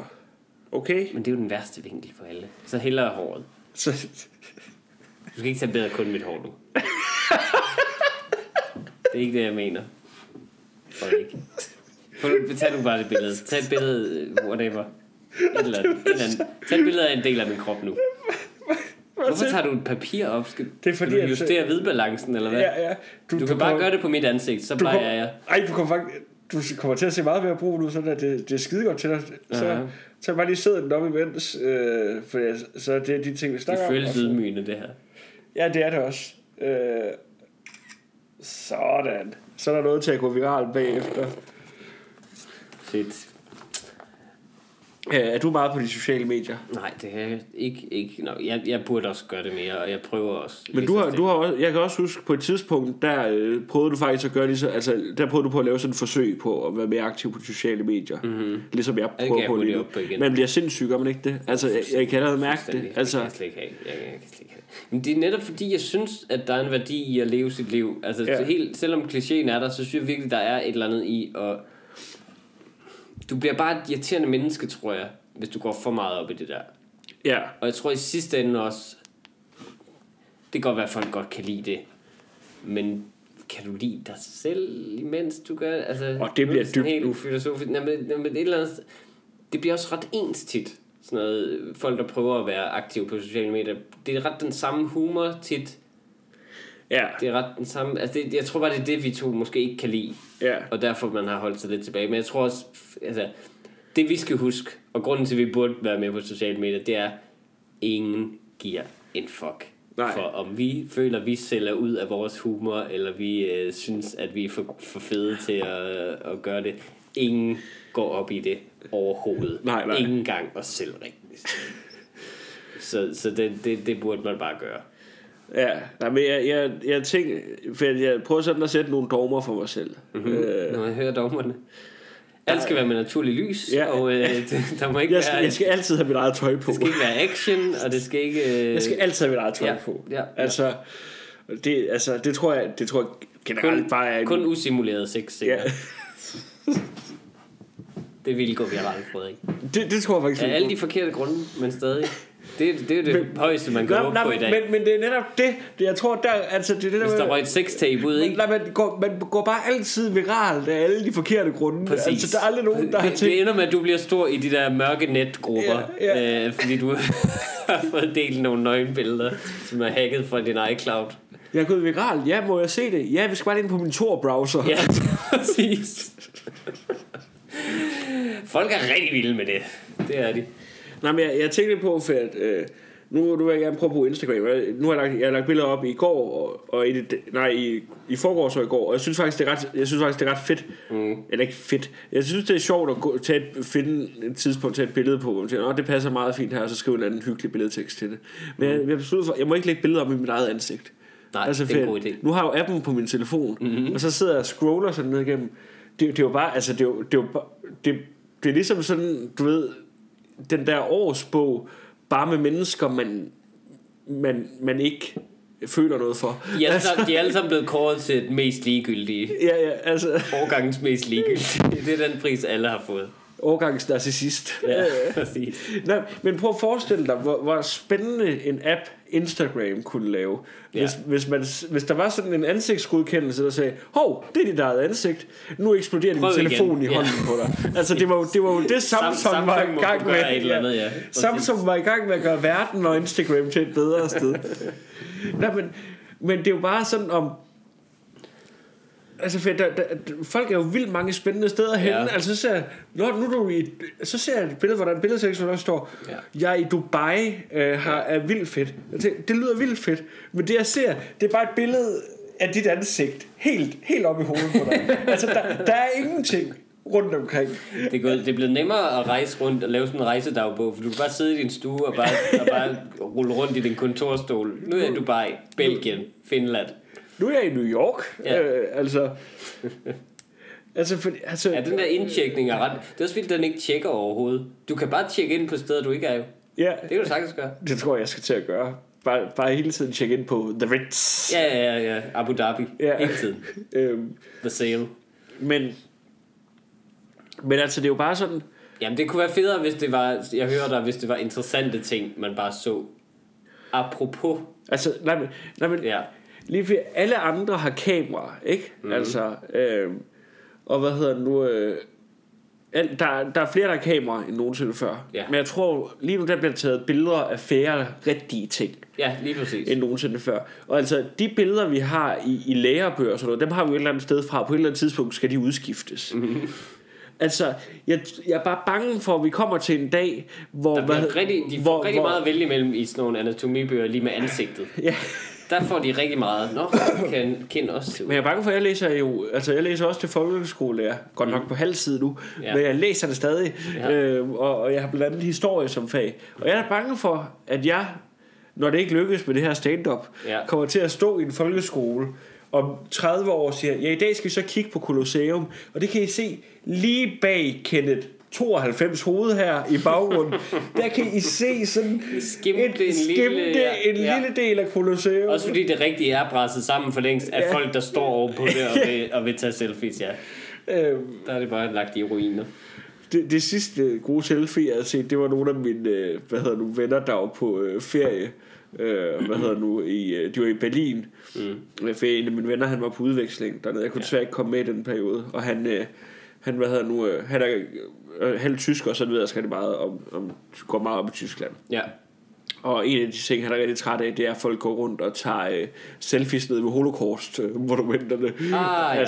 Okay? Men det er jo den værste vinkel for alle. Så hellere håret. Så, Du skal ikke tage bedre kun mit hår nu. det er ikke det, jeg mener. For ikke. Få, tag du bare det billede. Tag et billede, whatever. Et eller andet. Et eller andet. Tag et billede af en del af min krop nu. Hvorfor tager du et papir op? Skal, Det er fordi, skal du justere hvidbalancen, eller hvad? ja, ja. Du, kan bare gøre det på mit ansigt, så du plejer jeg. Ej, du kommer faktisk... Du kommer til at se meget mere brug nu, sådan at det, det er skide godt til dig. Så, Ja. så bare lige sidde den op imens, øh, for jeg, så er det de ting, vi Det snakker om. føles og så- ydmygende, det her. Ja, det er det også. Øh, sådan. Så er der noget til at gå viral bagefter. Fedt. Øh, er du meget på de sociale medier? Nej, det er jeg ikke. ikke no, jeg, jeg burde også gøre det mere, og jeg prøver også. Men du har, du har også, jeg kan også huske, på et tidspunkt, der øh, prøvede du faktisk at gøre lige så, altså, der prøvede du på at lave sådan et forsøg på at være mere aktiv på de sociale medier. Mm-hmm. Ligesom jeg prøver jeg på lige nu. op på igen. Man bliver sindssyg, gør man ikke det? Altså, jeg, jeg kan allerede mærke det. Altså, kan jeg slet ikke have. Jeg, jeg kan slet ikke have. det. Men det er netop fordi, jeg synes, at der er en værdi i at leve sit liv. Altså, ja. helt, selvom klichéen er der, så synes jeg virkelig, der er et eller andet i at... Du bliver bare et irriterende menneske, tror jeg, hvis du går for meget op i det der. ja. Og jeg tror i sidste ende også, det kan godt være, at folk godt kan lide det, men kan du lide dig selv, imens du gør det? Altså, Og det er bliver dybt helt ufilosofisk. Nej, men, nej, men et eller andet, det bliver også ret ens tit. Sådan noget, folk, der prøver at være aktive på sociale medier. Det er ret den samme humor tit. Ja, Det er ret den samme... Altså, det, jeg tror bare, det er det, vi to måske ikke kan lide. ja. Og derfor man har holdt sig lidt tilbage. Men jeg tror også, altså, det vi skal huske, og grunden til, at vi burde være med på sociale medier, det er, ingen giver en fuck. Nej. For om vi føler, at vi sælger ud af vores humor, eller vi øh, synes, at vi er for, for fede til at, at gøre det. ingen går op i det overhovedet. Nej, nej. Ingen gang os selv rigtigt. Så, så det, det, det burde man bare gøre. Ja, nej, men jeg, jeg, jeg tænker, for jeg, prøver sådan at sætte nogle dogmer for mig selv. Mm-hmm. Øh, Når man hører dommerne. Alt skal være med naturlig lys, Ja. ja. og øh, det- der må ikke jeg, skal, være... jeg skal altid have mit eget tøj på. Det skal ikke være action, og det skal ikke... Øh, Jeg skal altid have mit eget tøj Ja, på. ja, ja. Altså, det, altså, det tror jeg, det tror jeg generelt kun, bare er en, kun usimuleret sex ja, Det ville gå viralt, Frederik. det, det tror jeg faktisk Af ikke alle de forkerte grunde, men stadig. Det, det er det Men- højeste, man kan Nej, nej, på i dag. men, men det er netop det. det jeg tror, der, altså, det er det der Hvis der røg et sextape ud, ikke? Nej, man går, man går bare altid viralt af alle de forkerte grunde. Præcis. Altså, der er aldrig nogen, der har det, tænkt... det ender med, at du bliver stor i de der mørke netgrupper, Ja, ja. Øh, fordi du har fået delt nogle nøgenbilleder, som er hacket fra din iCloud. Jeg er gået viral. Ja, må jeg se det? Ja, vi skal bare ind på min Tor-browser. Ja, præcis. Folk er rigtig vilde med det. Det er de. Nej, men jeg, jeg tænkte på, for at... Øh, nu, nu vil jeg gerne prøve at bruge Instagram. Jeg- Nu har jeg lagt, jeg har lagt billeder op i går, og, og i, det, nej, i, i forgårs og i går, og jeg synes faktisk, det er ret, jeg synes faktisk, det er ret fedt. Mm. Eller ikke fedt. Jeg synes, det er sjovt at gå, tage et, finde et tidspunkt, tage et billede på, hvor man siger, det passer meget fint her, og så skrive en anden hyggelig billedtekst til det. Men jeg, jeg besluttede for, jeg må ikke lægge billeder op i mit eget ansigt. Nej, det er en god idé. Nu har jeg jo appen på min telefon, mm-hmm. og så sidder jeg og scroller sådan ned igennem. Det, det er jo bare, altså det er jo, det er jo bare, det, det er ligesom sådan, du ved, den der årsbog, bare med mennesker, man, man, man ikke føler noget for. De er, alle sammen, de er alle sammen blevet kåret til det mest ligegyldige. Ja, ja, altså, Årgangens mest ligegyldige. Det er den pris, alle har fået. Årgangs narcissist. Ja, præcis. Nej, men prøv at forestille dig, hvor, hvor spændende en app Instagram kunne lave. Hvis, Ja. hvis, man, hvis der var sådan en ansigtsgodkendelse, der sagde, hov, det er dit eget ansigt. Nu eksploderer din Prøv igen." telefon i Ja. hånden på dig. Altså, det var, det var jo det, Samsung, Samsung var i gang med. et eller andet, ja. Samsung var i gang med at gøre verden og Instagram til et bedre sted. Nej, men, men det er jo bare sådan om... Altså, for der, der, folk er jo vildt mange spændende steder henne. Ja. Altså, så ser jeg, Nå, nu du i, så ser jeg et billede, hvor der er en billedtekst, hvor der står, Ja. jeg er i Dubai, øh, har, er vildt fedt. Jeg tænker, det lyder vildt fedt, men det jeg ser, det er bare et billede af dit ansigt, helt, helt op i hovedet på dig. altså, der, der er ingenting rundt omkring. Det er, gået, det er blevet nemmere at rejse rundt og lave sådan en rejsedagbog, for du kan bare sidde i din stue og bare, og bare rulle rundt i din kontorstol. Nu er jeg i Dubai, Belgien, Finland. Nu er jeg i New York, Ja. øh, altså... Altså, for, altså, Ja, den der indtjekning er ret... Det er også vildt, at den ikke tjekker overhovedet. Du kan bare tjekke ind på steder, du ikke er jo. ja, Det kan du sagtens gøre. det tror jeg, jeg skal til at gøre. Bare, bare hele tiden tjekke ind på The Ritz. Ja, ja, ja. Abu Dhabi. Ja. Ja. Hele tiden. Øhm, The sale. men, men altså, det er jo bare sådan... Jamen, det kunne være federe, hvis det var... Jeg hører dig, hvis det var interessante ting, man bare så. Apropos... Altså, nej, men, nej, men Ja. Lige for alle andre har kamera, ikke? Mm. Altså, øh, og hvad hedder det nu... Øh, al- der, der er flere, der har kamera end nogensinde før. Ja. Men jeg tror, lige nu der bliver taget billeder af færre rigtige ting. Ja, lige præcis. end nogensinde før. Og altså, de billeder, vi har i, i lærebøger og sådan noget, dem har vi jo et eller andet sted fra. På et eller andet tidspunkt skal de udskiftes. Mm-hmm. Altså, jeg, jeg er bare bange for, at vi kommer til en dag, hvor... Der hvad- rigtig, de får hvor- rigtig hvor- meget at vælge imellem i sådan nogle anatomibøger lige med ansigtet. Ja, Der får de rigtig meget. Nå, kan kind også men jeg er bange for, at jeg læser jo... Altså, jeg læser også til folkeskolelærer. Godt nok på halv side nu. Ja. Men jeg læser det stadig. Ja. Øh, og, og jeg har blandt andet historie som fag. Og jeg er bange for, at jeg, når det ikke lykkes med det her stand-up, Ja. kommer til at stå i en folkeskole om 30 år siger, ja, i dag skal vi så kigge på Colosseum, og det kan I se lige bag Kenneth 92 hoved her i baggrunden. Der kan I se sådan Skimte et, en lille- skimte ja, en ja. lille del af Colosseum. Også fordi det rigtige er presset sammen for længst af Ja. folk, der står ovenpå det og vil, og vil tage selfies, ja. Øhm, Der er det bare lagt i ruiner. det, det sidste gode selfie, jeg havde set, det var nogle af mine øh, hvad hedder nu, venner, der var på øh, ferie. Øh, hvad hedder nu, i, øh, de var i Berlin. Mm. For en af mine venner, han var på udveksling dernede. Jeg kunne desværre ikke komme med i den periode. Og han, øh, han hvad hedder nu, øh, han er øh, halv tysker, så ved jeg rigtig meget om, om, går meget op i Tyskland. Ja. Og en af de ting, han er rigtig træt af, det er, at folk går rundt og tager øh, selfies ned ved holocaust-monumenterne. Ah, ja.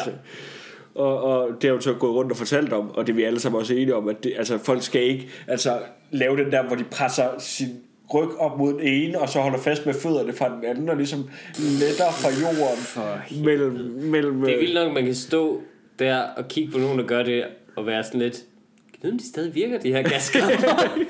og, og det har jo så gået rundt og fortalt om, og det er vi alle sammen også enige om, at det, altså, folk skal ikke altså, lave den der, hvor de presser sin ryg op mod den ene, og så holder fast med fødderne fra den anden, og ligesom letter fra jorden For mellem... mellem Det er vildt nok, man kan stå der og kigge på nogen, der gør det, og være sådan lidt, jeg ved, om de stadig virker, de her gaskammer.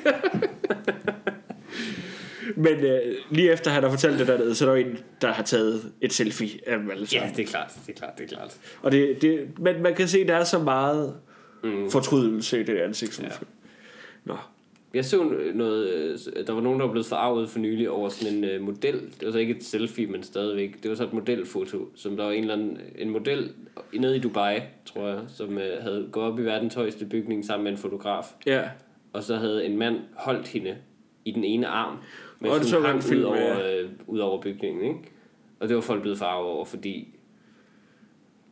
Men øh, lige efter han har fortalt det dernede, så er der en, der har taget et selfie af dem alle ja, sammen. det er klart, det er klart, det er klart. Og det, det, men man kan se, at der er så meget mm. fortrydelse i det ansigtsudtryk. Ja. Nå. Jeg så noget, øh, der var nogen, der var blevet forarvet for nylig over sådan en uh, model. Det var så ikke et selfie, men stadigvæk. Det var så et modelfoto, som der var en eller anden, en model nede i Dubai, tror jeg, som uh, havde gået op i verdens højeste bygning sammen med en fotograf. Ja. Og så havde en mand holdt hende i den ene arm, mens Og det hun hang film, ud over, ja. øh, ud over bygningen. Ikke? Og det var folk blevet farvet over, fordi...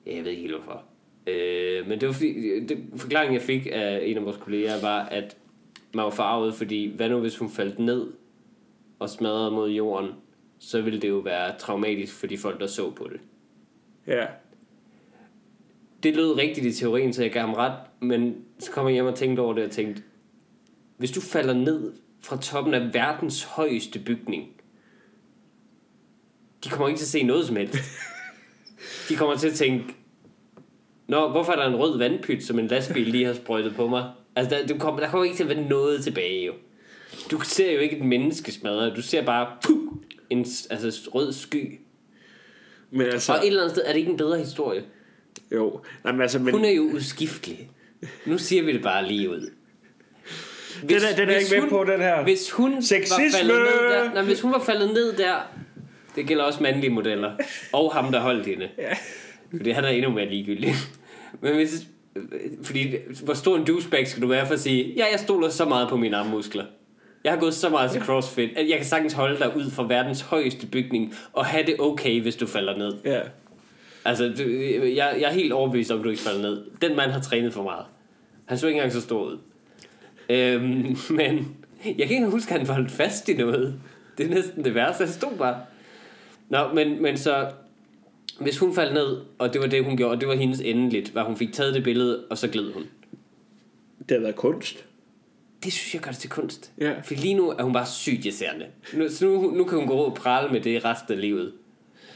Ja, jeg ved ikke helt hvorfor. Øh, men det var fordi... Det, forklaringen, jeg fik af en af vores kolleger, var, at man var farvet, fordi hvad nu hvis hun faldt ned og smadrede mod jorden, så ville det jo være traumatisk for de folk, der så på det. Ja. Det lød rigtigt i teorien, så jeg gav ham ret, men så kom jeg hjem og tænkte over det og tænkte, hvis du falder ned fra toppen af verdens højeste bygning, de kommer ikke til at se noget som helst. De kommer til at tænke, Nå, hvorfor er der en rød vandpyt, som en lastbil lige har sprøjtet på mig? Altså, der, du kommer, der kommer ikke til at være noget tilbage, jo. Du ser jo ikke et menneske smadre, du ser bare puh, en altså, rød sky. Men altså, Og et eller andet sted er det ikke en bedre historie. jo. Men altså, men, Hun er jo udskiftelig. Nu siger vi det bare lige ud. Hvis, den er, den er ikke med hun, på den her. Hvis hun Sexisme! var faldet ned der, nej, hvis hun var faldet ned der, det gælder også mandlige modeller, og ham, der holdt hende. Ja. Fordi han er endnu mere ligegyldig. Men hvis, fordi, hvor stor en douchebag skal du være for at sige, ja, jeg stoler så meget på mine armmuskler. Jeg har gået så meget til CrossFit, at jeg kan sagtens holde dig ud fra verdens højeste bygning, og have det okay, hvis du falder ned. Ja. Altså, jeg, jeg er helt overbevist om, at du ikke falder ned. Den mand har trænet for meget. Han så ikke engang så stor ud. Øhm, men jeg kan ikke huske, at han holdt fast i noget. Det er næsten det værste. Han stod bare. Nå, men, men så... Hvis hun faldt ned, og det var det, hun gjorde, og det var hendes endeligt, var hun fik taget det billede, og så gled hun. Det har været kunst. Det synes jeg gør det til kunst. Ja. For lige nu er hun bare sygt irriterende. Nu, så nu, nu kan hun gå og prale med det resten af livet.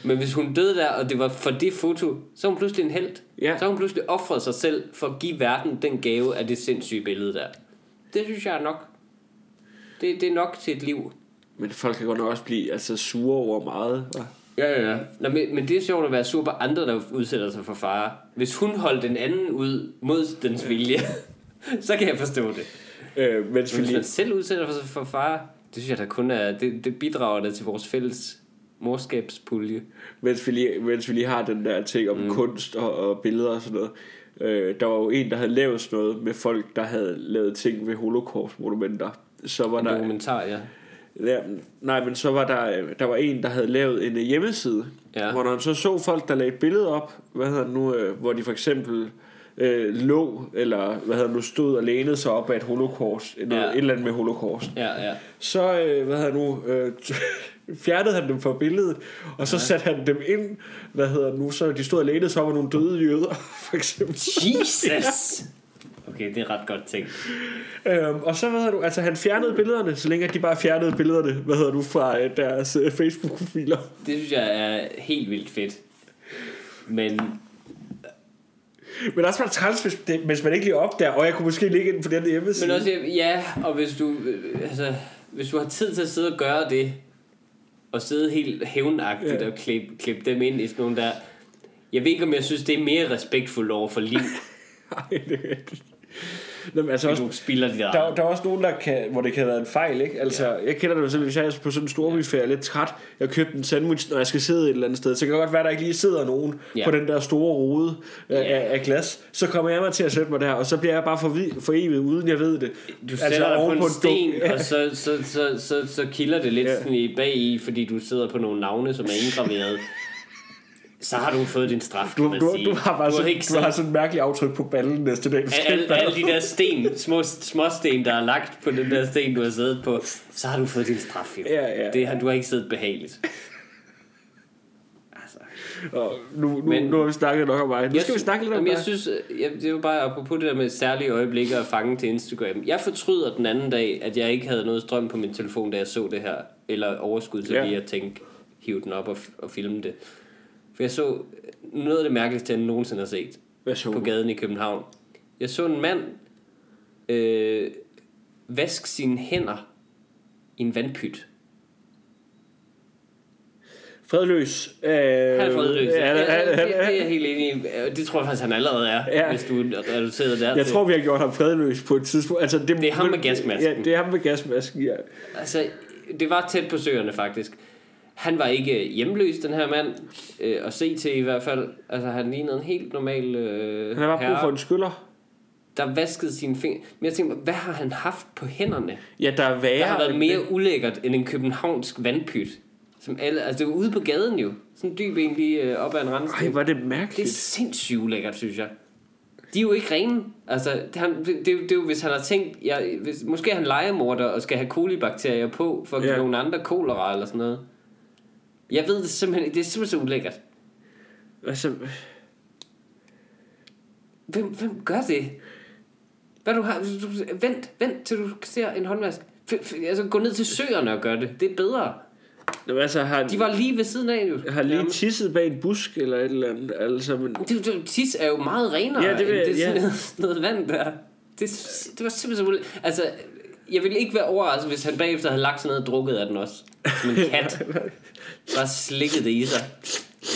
Men hvis hun døde der, og det var for det foto, så er hun pludselig en held. Ja. Så har hun pludselig offret sig selv for at give verden den gave af det sindssyge billede der. Det synes jeg er nok. Det, det er nok til et liv. Men folk kan godt nok også blive altså, sure over meget. hva? Ja, ja. Nå, men, men det er sjovt at være sur på andre, der udsætter sig for fare. Hvis hun holdt den anden ud mod dens vilje, så kan jeg forstå det. Øh, mens Men hvis man selv udsætter sig for fare, det synes jeg, der kun er, det, det bidrager da til vores fælles morskabspulje. mens, vi lige, mens vi lige har den der ting om mm. kunst og, og billeder og sådan noget. Øh, der var jo en, der havde lavet sådan noget med folk, der havde lavet ting ved holocaust-monumenter. Så var En der, dokumentar, ja. Ja, nej, men så var der, øh, der var en, der havde lavet en øh, hjemmeside, Ja. hvor når man så så folk, der lagde et billede op, hvad hedder det nu, øh, hvor de for eksempel øh, lå, eller hvad hedder nu, stod og lænede sig op af et holocaust, noget, Ja. et eller andet med holocaust. Ja, ja. Så, øh, hvad hedder nu, øh, fjernede han dem fra billedet, og så satte han dem ind, hvad hedder nu, så de stod og lænede sig op af nogle døde jøder, for eksempel. Jesus! Okay, det er ret godt tænkt. Øhm, og så, hvad hedder du, altså han fjernede billederne, så længe de bare fjernede billederne, hvad hedder du, fra øh, deres øh, Facebook-profiler. Det synes jeg er helt vildt fedt. Men Men også bare træls, hvis, det, hvis man ikke lige opdager, og jeg kunne måske ligge ind på den hjemmeside. Men også, ja, og hvis du, øh, altså, hvis du har tid til at sidde og gøre det, og sidde helt hævnagtigt Ja. og klippe, klippe dem ind i sådan nogle der... Jeg ved ikke, om jeg synes, det er mere respektfuldt over for liv, Nej, det er rigtigt. Nå, men altså også, du spilder de der... der, der er også nogen, der kan, hvor det kan have været en fejl, ikke? Altså, ja. jeg kender det selv, hvis jeg er på sådan en storbyferie, lidt træt, jeg har købt en sandwich, når jeg skal sidde et eller andet sted, så kan det godt være, der ikke lige sidder nogen Ja. på den der store rode af, Ja. af, af glas. Så kommer jeg mig til at sætte mig der, og så bliver jeg bare for, for evigt, uden jeg ved det. Du sætter altså, dig på en dum- sten, Ja. og så, så, så, så, så kilder det lidt Ja. ja. sådan i bag i, fordi du sidder på nogle navne, som er indgraveret. Så har du fået din straf, Du, du, sige. du har bare du sådan, ikke du har sådan en mærkelig aftryk på ballen næste dag. du alle, ikke alle de der sten, små, små sten, der er lagt på den der sten, du har siddet på, så har du fået din straf, jo. Ja, ja. Det har, du har ikke siddet behageligt. Altså, Og nu, nu, Men- nu har vi snakket nok om mig. Nu jeg skal vi snakke lidt om jamen, jeg synes, øh, jeg, det var bare apropos det der med særlige øjeblikke at fange til Instagram. Jeg fortryder den anden dag, at jeg ikke havde noget strøm på min telefon, da jeg så det her. Eller overskud til ja. lige at tænke, hive den op og, og filme det. For jeg så noget af det mærkeligste, jeg nogensinde har set Hvad så på du? gaden i København. Jeg så en mand øh, vaske sine hænder i en vandpyt. Fredløs. Øh, Han er fredløs. Ja, Ja, ja, han, det, det er jeg helt enig i. Det tror jeg faktisk, han allerede er, Ja. ja. hvis du er reduceret der. jeg tror, vi har gjort ham fredløs på et tidspunkt. Altså, det, Det er ham med gasmasken. Ja, det er ham med gasmasken, ja. Altså, det var tæt på søerne faktisk. Han var ikke hjemløs, den her mand. Øh, og se til i hvert fald. Altså, han lignede en helt normal øh, Han har bare brug for en skyller. der vaskede sine fingre. Men jeg tænkte, hvad har han haft på hænderne? Ja, der er værre. Der har været mere ulækkert end en københavnsk vandpyt. Som alle, altså det var ude på gaden jo. Sådan dyb egentlig øh, op ad en det. Ej, randsten. hvor er det Det er mærkeligt. sindssygt ulækkert, synes jeg. De er jo ikke rene. Altså, det, han, det, det, er jo- det er jo, hvis han har tænkt, jeg, hvis, måske han legemorder og skal have kolibakterier på, for at give Ja. nogle andre kolera eller sådan noget. Jeg ved det simpelthen ikke. Det er simpelthen så ulækkert. Altså, Hvem, hvem gør det? Hvad du har... Du, vent, vent til du ser en håndvask. F, f, altså, gå ned til søerne og gør det. Det er bedre. Jamen, altså har, De var lige ved siden af jo. har lige Nærmest. tisset bag en busk eller et eller andet. Altså, men, Det, det, tis er jo meget renere Ja, det vil end det sådan ja. noget, noget vand der. Det, det var simpelthen så ulækkert. Altså, jeg ville ikke være overrasket, hvis han bagefter havde lagt sig ned og drukket af den også. Som en kat. Bare slikket det i sig.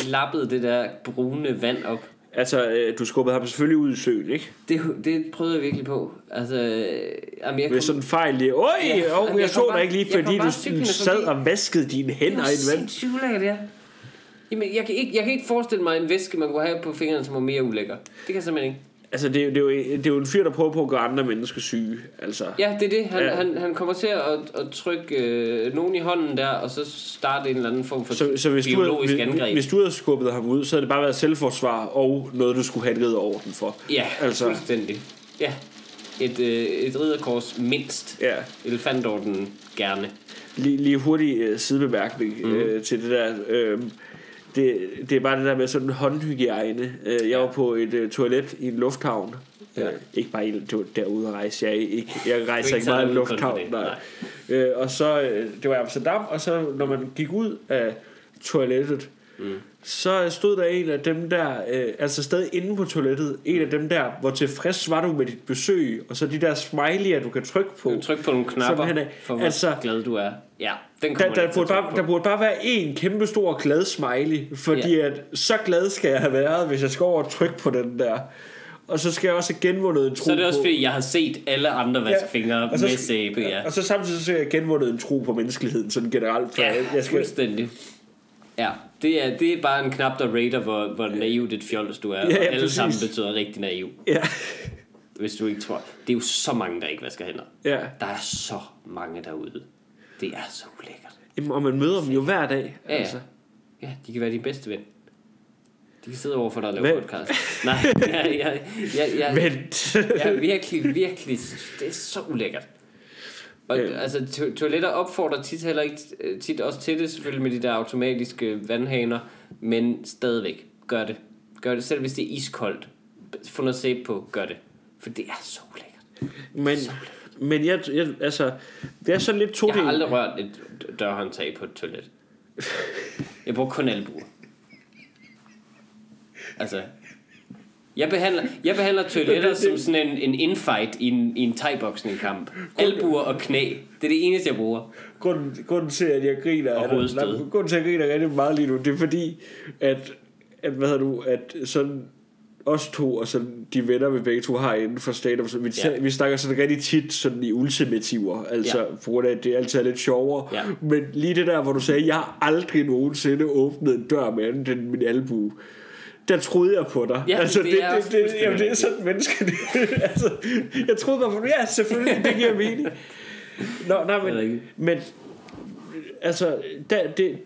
Lappede det der brune vand op. altså, øh, du skubbede ham selvfølgelig ud i søen, ikke? Det, det prøvede jeg virkelig på. Altså, jamen, jeg Med sådan en fejl lige. Øj, Ja, oh, jamen, jeg, jeg så kom dig ikke lige, kom fordi du sad og vaskede dine det hænder var i en vand. sindssygt ulækkert, ja. Jamen, jeg kan, ikke, jeg kan ikke forestille mig en væske, man kunne have på fingrene, som var mere ulækker. Det kan jeg simpelthen ikke. Altså, det, er jo- det, er jo, det er jo en fyr, der prøver på at gøre andre mennesker syge. Altså, Ja, det er det. Han, Ja. han, han kommer til at, at trykke øh, nogen i hånden der, og så starte en eller anden form for så, så hvis, du biologisk havde, hvis, angreb. hvis du havde skubbet ham ud, så havde det bare været selvforsvar og noget, du skulle have et ridder orden for. Ja, Altså- altså. fuldstændig. Ja, et, øh, et ridderkors mindst. Ja. Elefantorden gerne. Lige, lige hurtig øh, sidebemærkning mm. øh, til det der. Øh, det, det er bare det der med sådan håndhygiejne. Øh, jeg var på et øh, toilet i en lufthavn. Ja. Øh, ikke bare det var derude at rejse. Jeg, ikke, jeg rejser ikke meget i en lufthavn. det. Nej. Øh, og så, det var i Amsterdam, og så når man gik ud af toilettet, mm. så stod der en af dem der, øh, altså stadig inde på toilettet, en af dem der, hvor tilfreds var du med dit besøg, og så de der smiley'er, du kan trykke på. Du tryk på nogle knapper, han er- for hvor altså, glad du er. Ja, den Der, der, burde bare, på. der burde bare være en kæmpe stor glad smiley, fordi ja. at så glad skal jeg have været, hvis jeg skal over og trykke på den der. Og så skal jeg også genvundet en tro Så er det også på... fordi, jeg har set alle andre vaske fingre så med sæbe, ja. Og så samtidig så skal jeg genvundet en tro på menneskeligheden sådan generelt. For Ja, jeg, skal, fuldstændig. Ja, det er, det er bare en knap, der rater, hvor, hvor naivt et fjols du er. Ja, ja, og alle præcis. sammen betyder rigtig naiv, ja, hvis du ikke tror. Det er jo så mange, der ikke vasker hænder. ja. Der er så mange derude. Det er så ulækkert. Jamen, og man møder dem jo hver dag. Ja. Altså. Ja, de kan være din bedste ven. De kan sidde over for dig og lave Hvad? podcast. Nej, ja, ja, ja, ja, Vent. ja, virkelig, virkelig. Det er så ulækkert. Og, Ja. altså, to- toiletter opfordrer tit heller ikke øh, tit også til det, selvfølgelig med de der automatiske vandhaner, men stadigvæk, gør det. Gør det, selv hvis det er iskoldt. Få noget sæbe på, gør det. For det er så ulækkert. Men, men jeg, jeg, altså, det er sådan lidt to Jeg har aldrig rørt et dørhåndtag på et toilet. Jeg bruger kun albuer. Altså, jeg behandler, jeg behandler toiletter som sådan en, en infight i en, i en thai kamp. Albuer og knæ. Det er det eneste, jeg bruger. grunden, grunden til, at jeg griner, Og er- hovedstød. grunden til, at jeg griner rigtig meget lige nu, det er fordi, at, at hvad hedder du, at sådan os to og sådan de venner, vi begge to har inden for stand så vi, Ja. vi snakker sådan rigtig tit sådan i ultimativer, altså Ja. på grund af, at det altid er lidt sjovere. Ja. Men lige det der, hvor du sagde, jeg har aldrig nogensinde åbnet en dør med andet end min albue. Der troede jeg på dig. Ja, altså, det det, er det, det, jamen, det er sådan mennesker. Det, altså, jeg troede bare på Ja, selvfølgelig, det giver mening. Nå, nej, men, men altså, der, det,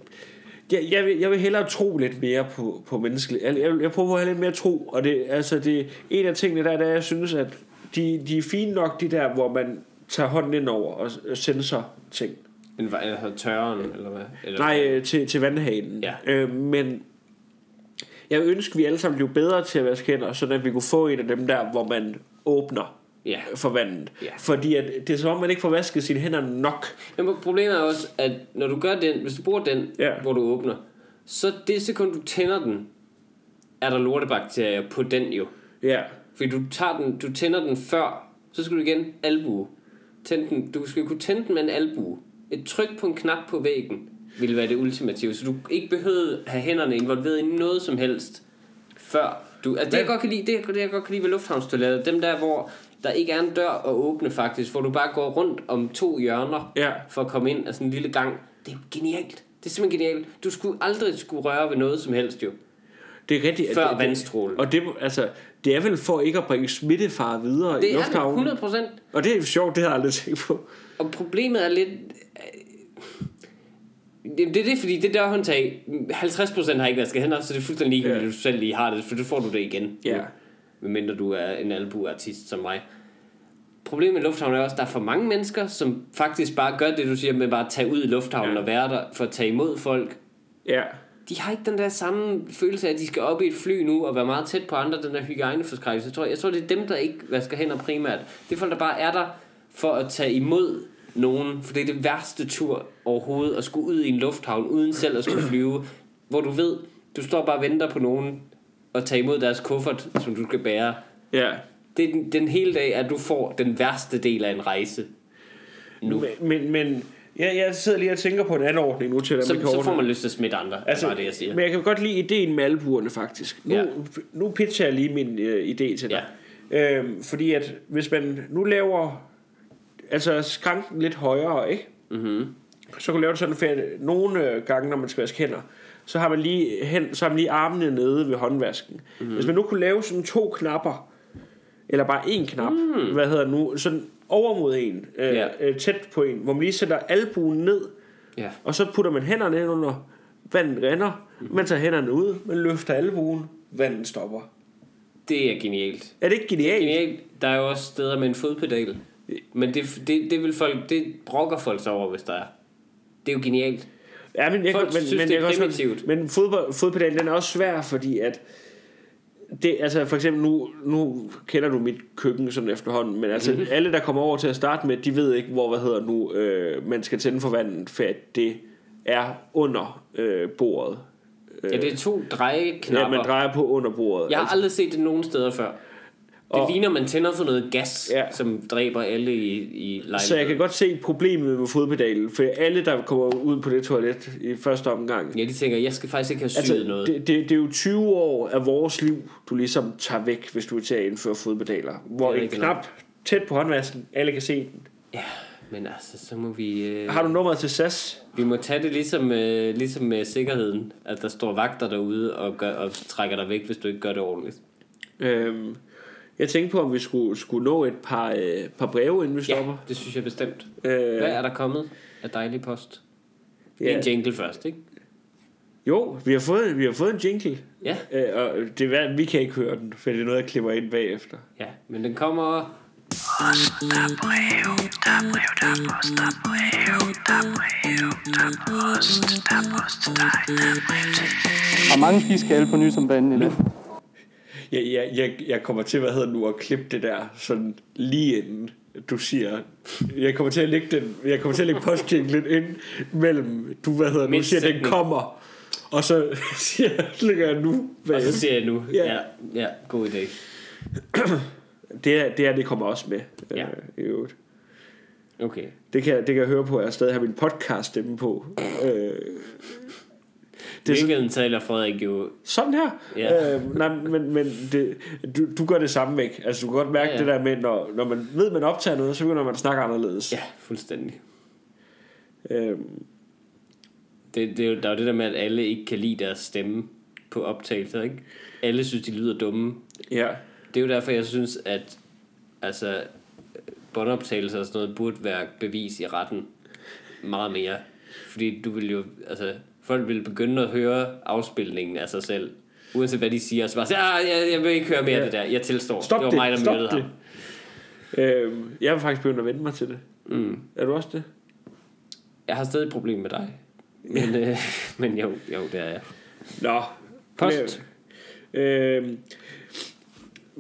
jeg, jeg, vil, jeg vil hellere tro lidt mere på, på menneskeligt. Jeg, jeg, jeg prøver at have lidt mere tro, og det, altså, det, en af tingene der, der jeg synes, at de, de er fine nok, de der, hvor man tager hånden ind over og sensor ting. En, eller tørren, eller hvad? Eller, Nej, øh, til, til vandhanen. Ja. Øh, men jeg vil ønske, at vi alle sammen blev bedre til at vaske hænder, så at vi kunne få en af dem der, hvor man åbner Ja. for vandet. Ja. Fordi at det er som om, man ikke får vasket sine hænder nok. Men problemet er også, at når du gør den, hvis du bruger den, Ja. hvor du åbner, så det sekund du tænder den, er der lortebakterier på den jo. Ja. Fordi du, tager den, du tænder den før, så skal du igen albue. Tænd den, du skal kunne tænde den med en albue. Et tryk på en knap på væggen ville være det ultimative. Så du ikke behøvede have hænderne involveret i noget som helst, før du... Altså det, jeg godt kan lide, det, det jeg godt kan lide ved lufthavnstoilettet, dem der, hvor der ikke er en dør at åbne faktisk, hvor du bare går rundt om to hjørner Ja. for at komme ind af sådan en lille gang. Det er genialt. Det er simpelthen genialt. Du skulle aldrig skulle røre ved noget som helst jo. Det er rigtigt. Før det, det, vandstrålen. Og det, altså, det er vel for ikke at bringe smittefar videre i Det er det, lufthavnen. 100 procent. Og det er jo sjovt, det har jeg aldrig tænkt på. Og problemet er lidt... Det, det er det, fordi det dørhåndtag, 50% har ikke vasket hænder, så det er fuldstændig ligegyldigt, at du selv lige har det, for så får du det igen. Ja. Medmindre du er en albuartist som mig. Problemet med lufthavnen er også, at der er for mange mennesker, som faktisk bare gør det, du siger, med bare at tage ud i lufthavnen Ja. og være der for at tage imod folk. Ja. De har ikke den der samme følelse af, at de skal op i et fly nu og være meget tæt på andre, den der hygiejneforskrækkelse. Jeg tror, jeg tror, det er dem, der ikke vasker hænder primært. Det er folk, der bare er der for at tage imod nogen, for det er det værste tur overhovedet at skulle ud i en lufthavn uden selv at skulle flyve, hvor du ved, du står bare og venter på nogen og tage imod deres kuffert, som du skal bære. Ja. Det er den, den hele dag, at du får den værste del af en rejse. Nu. Men, men, men jeg, jeg sidder lige og tænker på en anden ordning nu til dem, Så, så får man lyst til at smitte andre, altså, bare det, jeg siger. Men jeg kan godt lide ideen med albuerne faktisk. Nu, Ja. ja. nu pitcher jeg lige min øh, idé til dig. Ja. Øhm, fordi at hvis man nu laver altså skranken lidt højere, ikke? Mm-hmm. så kan du lave det sådan, for nogle øh, gange, når man skal vaske hænder, så har man lige, hen, så har man lige armene nede ved håndvasken. Mm-hmm. Hvis man nu kunne lave sådan to knapper, eller bare én knap, mm. hvad hedder det nu, sådan over mod en, øh, Ja. øh, tæt på en, hvor man lige sætter albuen ned, Ja. og så putter man hænderne ind under, vandet renner, Mhm. man tager hænderne ud, man løfter albuen, vandet stopper. Det er genialt. Er det ikke genialt? Genialt. Der er jo også steder med en fodpedal. Men det, det, det vil folk, det brokker folk sig over, hvis der er. Det er jo genialt. Ja, men jeg, Folk men, synes, men det er jeg kan også, primitivt. men fodbold, fodpedalen den er også svær, fordi at det, altså for eksempel nu, nu kender du mit køkken sådan efterhånden, men altså Mhm. mm-hmm. alle der kommer over til at starte med, de ved ikke hvor, hvad hedder nu, øh, man skal tænde for vandet, for at det er under øh, bordet. Ja, det er to drejeknapper. Ja, man drejer på under bordet. Jeg har aldrig set det nogen steder før. Det Og- ligner, man tænder for noget gas, Ja. som dræber alle i, i lejligheden. så jeg kan godt se problemet med fodpedalen, for alle der kommer ud på det toilet i første omgang, Ja, de tænker, jeg skal faktisk ikke have syet Altså, noget. det, det, det er jo 20 år af vores liv, du ligesom tager væk, hvis du er til at indføre fodpedaler. Hvor er en knap tæt på håndvasken, alle kan se den. Ja, men altså, så må vi... Øh, Har du nummeret til SAS? Vi må tage det ligesom, øh, ligesom med sikkerheden. At der står vagter derude og, gør, og trækker dig væk, hvis du ikke gør det ordentligt. Øhm, jeg tænkte på, om vi skulle, skulle nå et par, øh, par breve, inden vi Ja, stopper. det synes jeg bestemt. Øh, Hvad er der kommet af dejlig post? ja. En jingle først, ikke? Jo, vi har fået, vi har fået en jingle. Ja, Øh, og det er, værd- vi kan ikke høre den, for det er noget, jeg klipper ind bagefter. ja. Men den kommer... Og mange fiskale på ny som banen i dag. Jeg, jeg, jeg, jeg kommer til, hvad hedder nu, at klippe det der sådan lige inden du siger, jeg kommer til at lægge den, jeg kommer til at lægge postjinglen ind mellem, du hvad hedder nu, siger, den kommer, og så siger, lægger jeg nu, Og hvad så siger jeg nu. Ja. Ja, ja god idé. det er, det er, det kommer også med, Ja. øh, i øvrigt. Okay. Det kan, det kan jeg høre på, at jeg stadig har min podcast stemme på. Øh, Det er sådan, taler Frederik jo... sådan her. Ja. Øh, nej, men, men det, du, du gør det samme væk. Altså, du kan godt mærke ja. ja. det der med, når, når man ved, man optager noget, så begynder man at snakke anderledes. Ja, fuldstændig. Øh, Det, det er jo, der er jo det der med, at alle ikke kan lide deres stemme på optagelser, ikke? Alle synes, de lyder dumme. ja. Det er jo derfor, jeg synes, at altså, båndoptagelser og sådan noget burde være bevis i retten meget mere. Fordi du vil jo, altså, folk vil begynde at høre afspilningen af sig selv. Uanset hvad de siger, så bare sige, ah, jeg, jeg vil ikke høre mere af Ja. det der. Jeg tilstår. Stop det var det, mig, der stop det. ham. Øh, jeg har faktisk begyndt at vende mig til det. Mm. Er du også det? Jeg har stadig et problem med dig. Men, øh, men jo, jo, det er jeg. Nå. Post. Øh,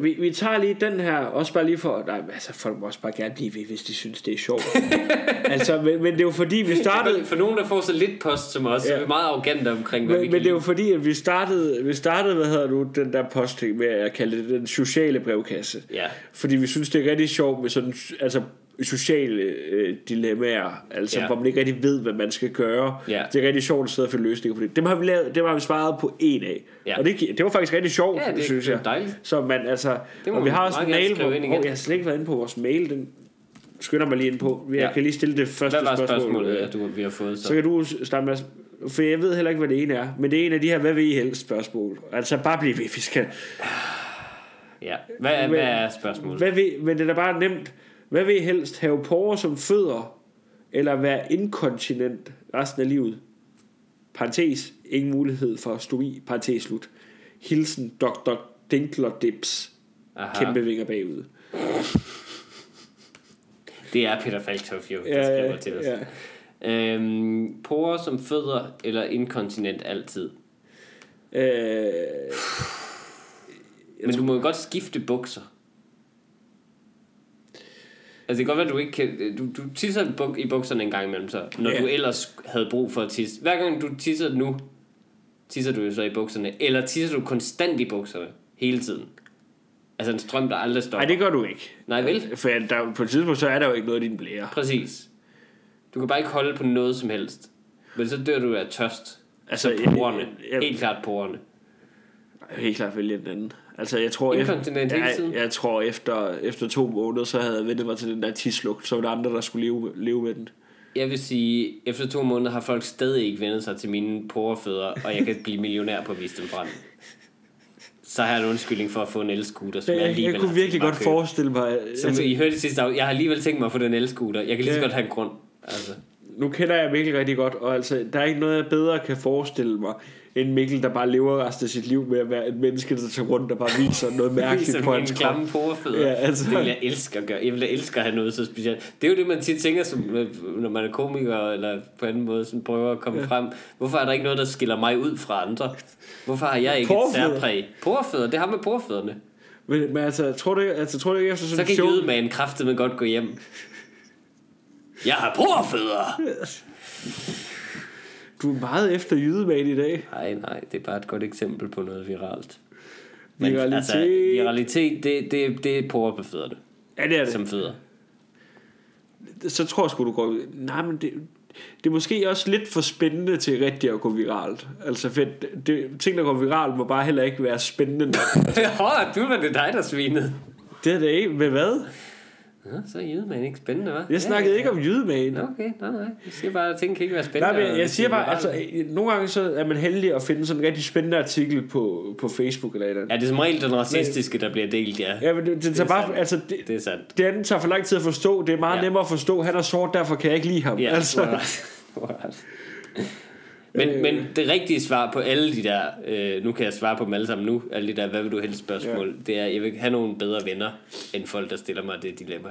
vi, vi tager lige den her, også bare lige for, nej, altså folk må også bare gerne blive ved, hvis de synes, det er sjovt. altså, men, men det er jo fordi, vi startede, For nogen, der får så lidt post som os, ja. er vi meget arrogante omkring, hvad vi men, kan men det er jo fordi, at vi startede, vi startede, hvad hedder du, den der posting med at kalde det den sociale brevkasse. Ja. Fordi vi synes, det er rigtig sjovt med sådan, altså sociale øh, dilemmaer, altså Ja. hvor man ikke rigtig ved, hvad man skal gøre. Ja. Det er rigtig sjovt at sidde og finde løsninger på det. Dem har vi, lavet, dem har vi svaret på en af. Ja. Og det, det var faktisk rigtig sjovt, Ja, det synes er jeg. dejligt. Så man, altså, Det og vi har også en mail, hvor, igen. jeg har slet ikke været inde på vores mail, den skynder mig lige ind på. Jeg Ja. kan lige stille det første Hvad var spørgsmål. spørgsmålet, øh, ja, du, vi har fået så? så kan du starte med, for jeg ved heller ikke, hvad det ene er, men det er en af de her, hvad vil I helst spørgsmål. Altså bare blive ved, vi skal. Ja. Hvad, er- hvad er spørgsmålet? Hvad vil, men det er bare nemt. Hvad vil I helst, have porer som fødder, eller være inkontinent resten af livet? Parentes, ingen mulighed for stomi, parentes slut. Hilsen, Dr. Dinkler Dips. Aha. Kæmpe vinger bagud. Det er Peter Falktoff jo, der Ja, skriver til os. ja. Øhm, porer som fødder eller inkontinent altid. Øh, Men du må jo godt skifte bukser. Altså det kan godt være, at du ikke kan... Du, du tisser i buk- i bukserne en gang imellem, så, når Ja. du ellers havde brug for at tisse. Hver gang du tisser nu, tisser du jo så i bukserne. Eller tisser du konstant i bukserne hele tiden. Altså en strøm, der aldrig stopper. nej, det gør du ikke. Nej, vel? For der, på et tidspunkt, så er der jo ikke noget i din blære. Præcis. Du kan bare ikke holde på noget som helst. Men så dør du af tørst. Altså, Altså, jeg- porerne. jeg- Helt klart porerne. Helt klart vælge den anden. Altså, jeg tror, Inkontinent hele jeg, tiden? jeg, tror efter, efter to måneder, så havde jeg vendt mig til den der tislugt, så var der andre, der skulle leve, leve med den. Jeg vil sige, efter to måneder har folk stadig ikke vendt sig til mine porefødder, og jeg kan blive millionær på at vise dem frem. Så har jeg en undskyldning for at få en elscooter, som jeg, Jeg, jeg, alligevel jeg kunne virkelig godt købe. forestille mig... Som Altså, I hørte det sidste af, jeg har alligevel tænkt mig at få den elscooter. Jeg kan lige så Ja. godt have en grund. Altså. nu kender jeg Mikkel rigtig godt, og altså, der er ikke noget, jeg bedre kan forestille mig, end Mikkel, der bare lever resten af sit liv med at være et menneske, der tager rundt og bare viser noget mærkeligt Som på en hans krop. klamme porefødder. Ja, altså. Det vil jeg elske at gøre. Jeg vil elske at have noget så specielt. Det er jo det, man tit tænker, som, når man er komiker, eller på anden måde sådan prøver at komme ja. frem. Hvorfor er der ikke noget, der skiller mig ud fra andre? Hvorfor har jeg ikke et Porefødder. særpræg? Porefødder, det har med porefødderne. Men, men altså, tror du ikke, altså, tror du ikke efter Så sådan kan en show... jødemagen kraftet med godt gå hjem. Jeg har porefødder! Du er meget efter jydemand i dag. Nej, nej, det er bare et godt eksempel på noget viralt. Viralitet. Altså, viralitet, det, det, det er fødderne, Ja, det er det. som fødder. så tror jeg sgu, du går... Nej, men det, det er måske også lidt for spændende til rigtig at gå viralt. Altså, for det, ting, der går viralt, må bare heller ikke være spændende nok. Åh, du var det dig, der svinede. Det er det ikke. Med hvad? Nå, så er jødemagen ikke spændende, hva'? Jeg snakkede ikke om jydemagen. Okay, nej, nej. Jeg siger bare, at ting kan ikke være Nej, spændende. men jeg, siger bare, altså, nogle gange så er man heldig at finde sådan en rigtig spændende artikel på, på Facebook eller eller andet. Ja, det er som regel den racistiske, der bliver delt, ja. Ja, men det, det, tager bare, sandt. altså, det, Det er sandt. det andet tager for lang tid at forstå. Det er meget Ja. ja. nemmere at forstå. Han er sort, derfor kan jeg ikke lide ham. Ja, altså, altså. Men, men det rigtige svar på alle de der, øh, nu kan jeg svare på dem alle sammen nu, alle de der, hvad vil du helst spørgsmål, ja. det er, jeg vil have nogle bedre venner, end folk, der stiller mig det dilemma.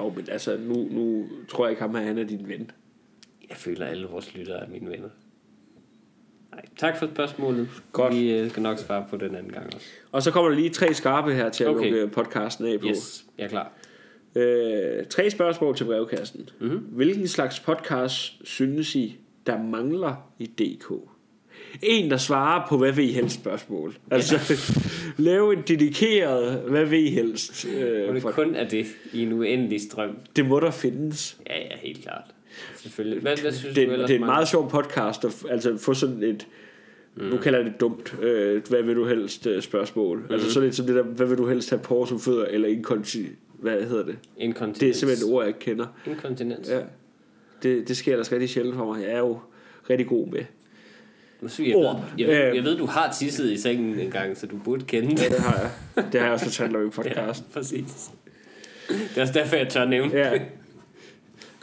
jo, men altså, nu, nu tror jeg ikke ham, at han er din ven. Jeg føler, at alle vores lyttere er mine venner. Nej, tak for spørgsmålet. Godt. Vi øh, skal nok svare på den anden gang også. Og så kommer der lige tre skarpe her til at Okay. lukke podcasten af på. Yes, jeg er klar. Øh, tre spørgsmål til brevkassen. Mhm. Mm-hmm. Hvilken slags podcast synes I, der mangler i DK? En, der svarer på, hvad vil I helst spørgsmål. Altså, lave en dedikeret, hvad vil I helst? Øh, det for, kun er det i en uendelig strøm. det må der findes. Ja, ja, helt klart. Selvfølgelig. Hvad, hvad synes Det, du det er en meget sjov podcast at altså, få sådan et, mm. nu kalder jeg det dumt, øh, hvad vil du helst øh, spørgsmål. Mm. Altså sådan lidt som det der, hvad vil du helst have på som fødder, eller inkonti, hvad hedder det? Inkontinens. Det er simpelthen et ord, jeg ikke kender. Inkontinens. Ja. Det, det sker ellers rigtig sjældent for mig. Jeg er jo rigtig god med. Jeg, Ord. jeg, jeg, jeg ved, du har tisset i sengen en gang, så du burde kende det. Ja, det har jeg. Det har jeg også fortalt om i Ja, podcast. præcis. Det er også derfor, jeg tør nævne Ja.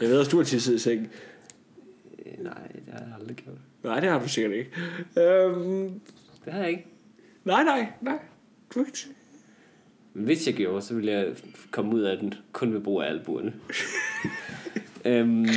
Jeg ved også, du har tisset i sengen. Øh, Nej, det har jeg aldrig gjort. Nej, det har du sikkert ikke. Øhm, Det har jeg ikke. nej, nej, nej. Du ikke Men hvis jeg gjorde, så ville jeg komme ud af den kun ved brug af albuerne. øhm,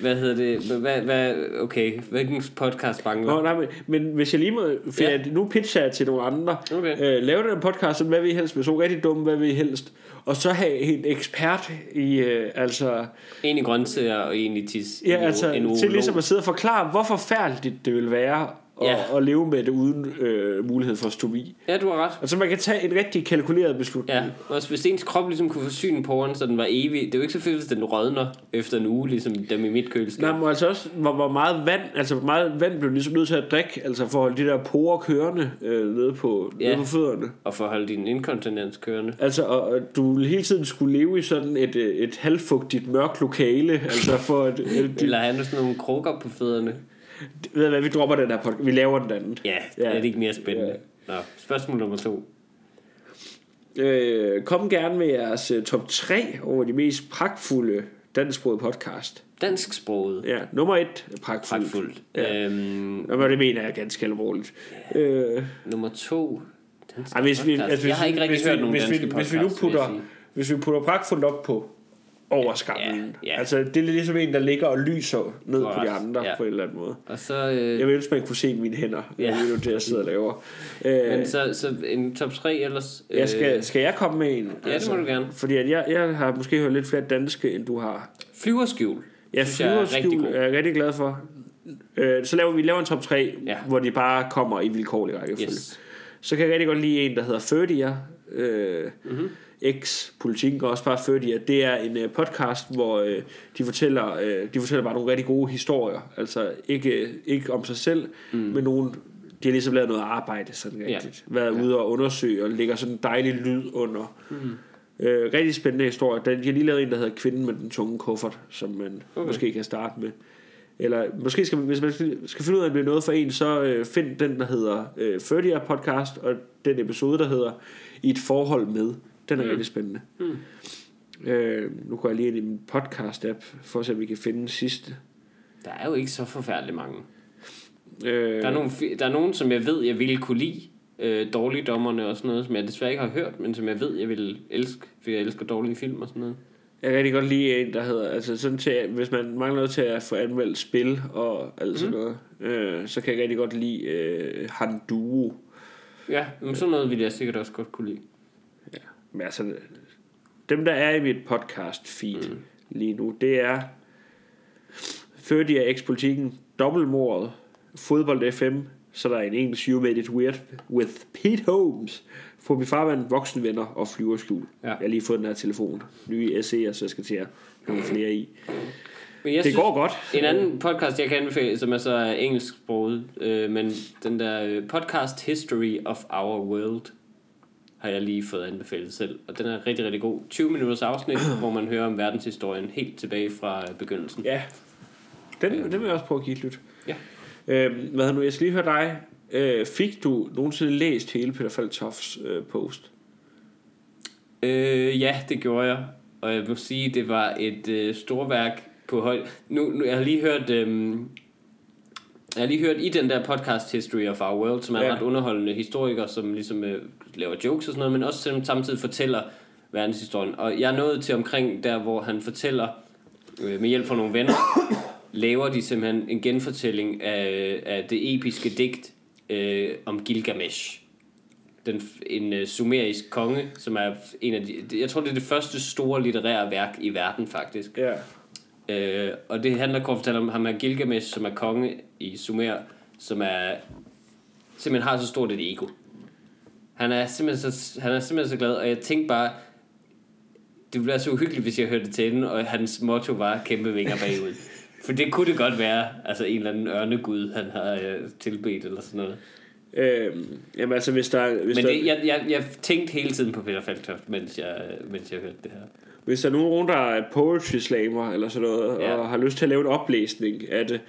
hvad hedder det? Hvad, hvad, okay, hvilken podcast mangler? Nå, nej, men, men hvis jeg lige må... For Ja. ja. nu pitcher jeg til nogle andre. Okay. Øh, lave den podcast, om hvad vi helst med så rigtig dumme, hvad vi helst. Og så have en ekspert i, øh, altså... En i grøntsager og en i tis. Ja, En- altså, en til ligesom at sidde og forklare, hvor forfærdeligt det vil være at, Ja. at leve med det uden øh, mulighed for stomi. Ja, du har ret. Altså man kan tage en rigtig kalkuleret beslutning. Ja, også hvis ens krop ligesom kunne forsyne porren, så den var evig. Det er jo ikke så fedt, hvis den rådner efter en uge, ligesom dem i mit køleskab. Nej, men altså også, hvor, hvor meget vand, altså hvor meget vand blev ligesom nødt til at drikke, altså for at holde de der porer kørende øh, nede, på, Ja. nede på fødderne. Og for at holde din inkontinens kørende. Altså, og, og du ville hele tiden skulle leve i sådan et, øh, et halvfugtigt, mørkt lokale, altså for at... Øh, de, Eller have sådan nogle krukker på fødderne. Ved du hvad, vi dropper den her podcast, vi laver den anden. Ja, Ja. ja. er det ikke mere spændende? Nå, spørgsmål nummer to. Øh, kom gerne med jeres øh, top 3 over de mest pragtfulde dansksprogede podcast. Dansksproget. Ja, nummer 1 pragtfuldt. Pragtfuldt. Ja. Øhm, Og det mener jeg ganske alvorligt. Øh, nummer to. Dansk Ej, hvis vi, podcast. altså, hvis, jeg har ikke rigtig hvis, hørt vi, nogen hvis, danske vi, podcasts, hvis vi nu putter, hvis vi putter pragtfuldt op på overskamlen. Ja, ja. Altså, det er ligesom en, der ligger og lyser ned har på de andre Ja. på en eller anden måde. Og så... Øh, Jeg vil ønske, man kunne se mine hænder. Ja. Ja. Det er det, jeg sidder og laver. Øh, men så, så en top 3 ellers. jeg skal, skal jeg komme med en? Ja, det må du gerne. Fordi at jeg, jeg har måske hørt lidt flere danske, end du har. Flyverskjul. Jeg synes jeg er flyverskjul er jeg rigtig glad for. Øh, så laver vi laver en top 3, Ja. hvor de bare kommer i vilkårlig rækkefølge. Yes. Så kan jeg rigtig godt lide en, der hedder Ferdia. Øh, Mhm. Mm-hmm. X-politikken og også bare Ferdia. Det er en øh, podcast, hvor øh, de, fortæller, øh, de fortæller bare nogle rigtig gode historier. Altså ikke, ikke om sig selv, mm. men nogle, de har ligesom lavet noget arbejde sådan Ja. rigtigt. Været ude og undersøge og lægger sådan en dejlig lyd under. Mm. Øh, rigtig spændende historie. De har lige lavet en, der hedder Kvinden med den tunge kuffert, som man Okay. måske kan starte med. Eller måske skal, hvis man skal, finde ud af, at det er noget for en, så øh, find den, der hedder øh, Ferdia podcast, og den episode, der hedder I et forhold med. Den er mm. rigtig spændende. Mm. Øh, nu går jeg lige ind i min podcast-app, for at se, om vi kan finde den sidste. Der er jo ikke så forfærdeligt mange. Øh, Der er, nogle, der er nogen, som jeg ved, jeg ville kunne lide. Øh, dårligdommerne og sådan noget, som jeg desværre ikke har hørt, men som jeg ved, jeg vil elske, fordi jeg elsker dårlige film og sådan noget. Jeg kan rigtig godt lide en, der hedder, altså sådan til, hvis man mangler noget til at få anmeldt spil og alt sådan noget, øh, så kan jeg rigtig godt lide øh, Han Duo. Ja, men sådan noget ville jeg sikkert også godt kunne lide. Men altså, dem der er i mit podcast feed mm. lige nu, det er Født af ekspolitikken, dobbeltmordet, fodbold FM, så der er en engelsk You Made It Weird with Pete Holmes, Fobi Farvand, Voksenvenner og Flyverskjul. Ja. Jeg har lige fået den her telefon. Nye SC'er, så jeg skal til at nogle flere i. Men jeg Det går godt. En anden podcast, jeg kan anbefale, som er så engelsksproget, øh, men den der øh, podcast History of Our World, har jeg lige fået anbefalet selv. Og den er rigtig, rigtig god. 20 minutters afsnit, hvor man hører om verdenshistorien helt tilbage fra øh, begyndelsen. Ja. Den, den vil jeg også prøve at give et lyt. Ja. Øhm, hvad nu, jeg skal lige høre dig. Øh, fik du nogensinde læst hele Peter Faltofs øh, post? Øh, ja, det gjorde jeg. Og jeg må sige, det var et øh, storværk på højt... Nu, nu, jeg har lige hørt... Øh, jeg har lige hørt i den der podcast History of Our World, som er en Ja. ret underholdende historiker, som ligesom øh, laver jokes og sådan noget, men også samtidig fortæller verdenshistorien. Og jeg er nået til omkring der, hvor han fortæller, øh, med hjælp fra nogle venner, laver de simpelthen en genfortælling af, af det episke digt øh, om Gilgamesh den, en uh, sumerisk konge, som er en af de, jeg tror det er det første store litterære værk i verden faktisk. Ja. Øh, og det handler kort fortalt om ham er Gilgamesh, som er konge i Sumer, som er simpelthen har så stort et ego. Han er simpelthen så, han er simpelthen så glad, og jeg tænkte bare, det ville være så uhyggeligt, hvis jeg hørte det til den, og hans motto var kæmpe vinger bagud. For det kunne det godt være, altså en eller anden ørnegud, han har øh, tilbedt eller sådan noget. Øhm, jamen altså, hvis der, hvis, Men der, det, jeg, jeg, jeg tænkte hele tiden på Peter Falktoft, mens jeg, mens jeg hørte det her. Hvis der er nogen, der er poetry slamer eller sådan noget, Ja. og har lyst til at lave en oplæsning af det,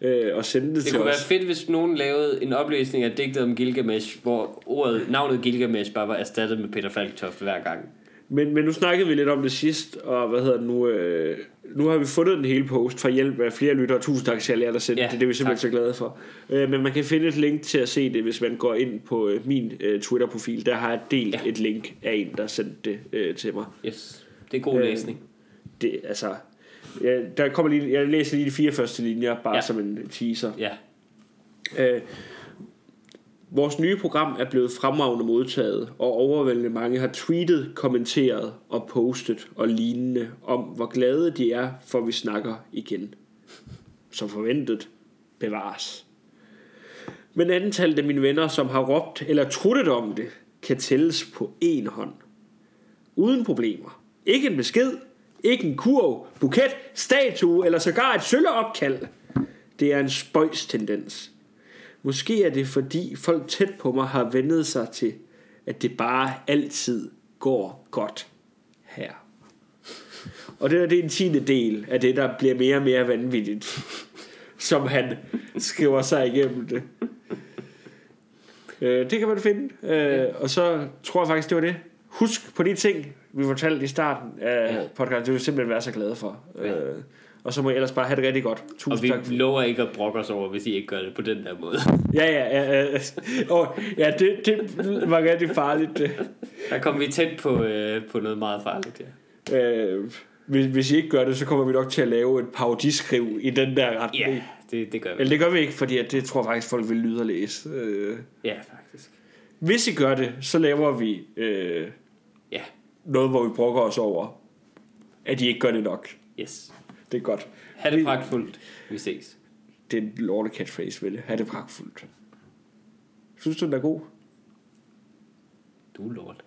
øh, og sende det, Det til kunne være os. fedt, hvis nogen lavede en oplæsning af digtet om Gilgamesh, hvor ordet, navnet Gilgamesh bare var erstattet med Peter Falktoft hver gang. Men, men nu snakkede vi lidt om det sidst, og hvad hedder det nu? Øh, nu har vi fundet den hele post for hjælp af flere lyttere. Tusind tak til alle jer, der sendte Ja, det. Det er vi simpelthen tak. så glade for. Øh, men man kan finde et link til at se det, hvis man går ind på øh, min øh, Twitter-profil. Der har jeg delt ja. et link af en, der sendte det øh, til mig. Yes, det er god Øh, læsning. Det, altså, Ja, der kommer lige, jeg læser lige de fire første linjer, bare Ja. som en teaser. Ja. Øh, vores nye program er blevet fremragende modtaget, og overvældende mange har tweetet, kommenteret og postet og lignende om, hvor glade de er, for vi snakker igen. Som forventet bevares. Men antallet af mine venner, som har råbt eller truttet om det, kan tælles på én hånd. Uden problemer. Ikke en besked, ikke en kurv, buket, statue eller sågar et sølleopkald. Det er en spøjs tendens. Måske er det fordi folk tæt på mig har vendet sig til, at det bare altid går godt her. Og det, der, det er en tiende del af det, der bliver mere og mere vanvittigt, som han skriver sig igennem det. Øh, det kan man finde. Øh, og så tror jeg faktisk, det var det. Husk på de ting, vi fortalte i starten af Ja. podcasten. Det vil vi simpelthen være så glade for. Øh, og så må I ellers bare have det rigtig godt. Tusind Og vi tak. lover ikke at brokke os over, hvis I ikke gør det på den der måde. Ja, ja, ja. ja. Og, ja det, det var rigtig farligt. det. Der kom vi tæt på, øh, på noget meget farligt, ja. Øh, hvis, hvis I ikke gør det, så kommer vi nok til at lave et parodiskriv i den der retning. Ja, det, det gør vi. Eller det gør vi ikke, fordi det tror jeg faktisk, folk vil lyde og læse. Øh, Ja, faktisk. hvis I gør det, så laver vi øh, Ja, noget, hvor vi brokker os over, at I ikke gør det nok. yes. Det er godt. Ha' det pragtfuldt. Vi ses. Det er en lorte catchphrase, vel? Ha' det pragtfuldt. Synes du, den er god? Du er lort.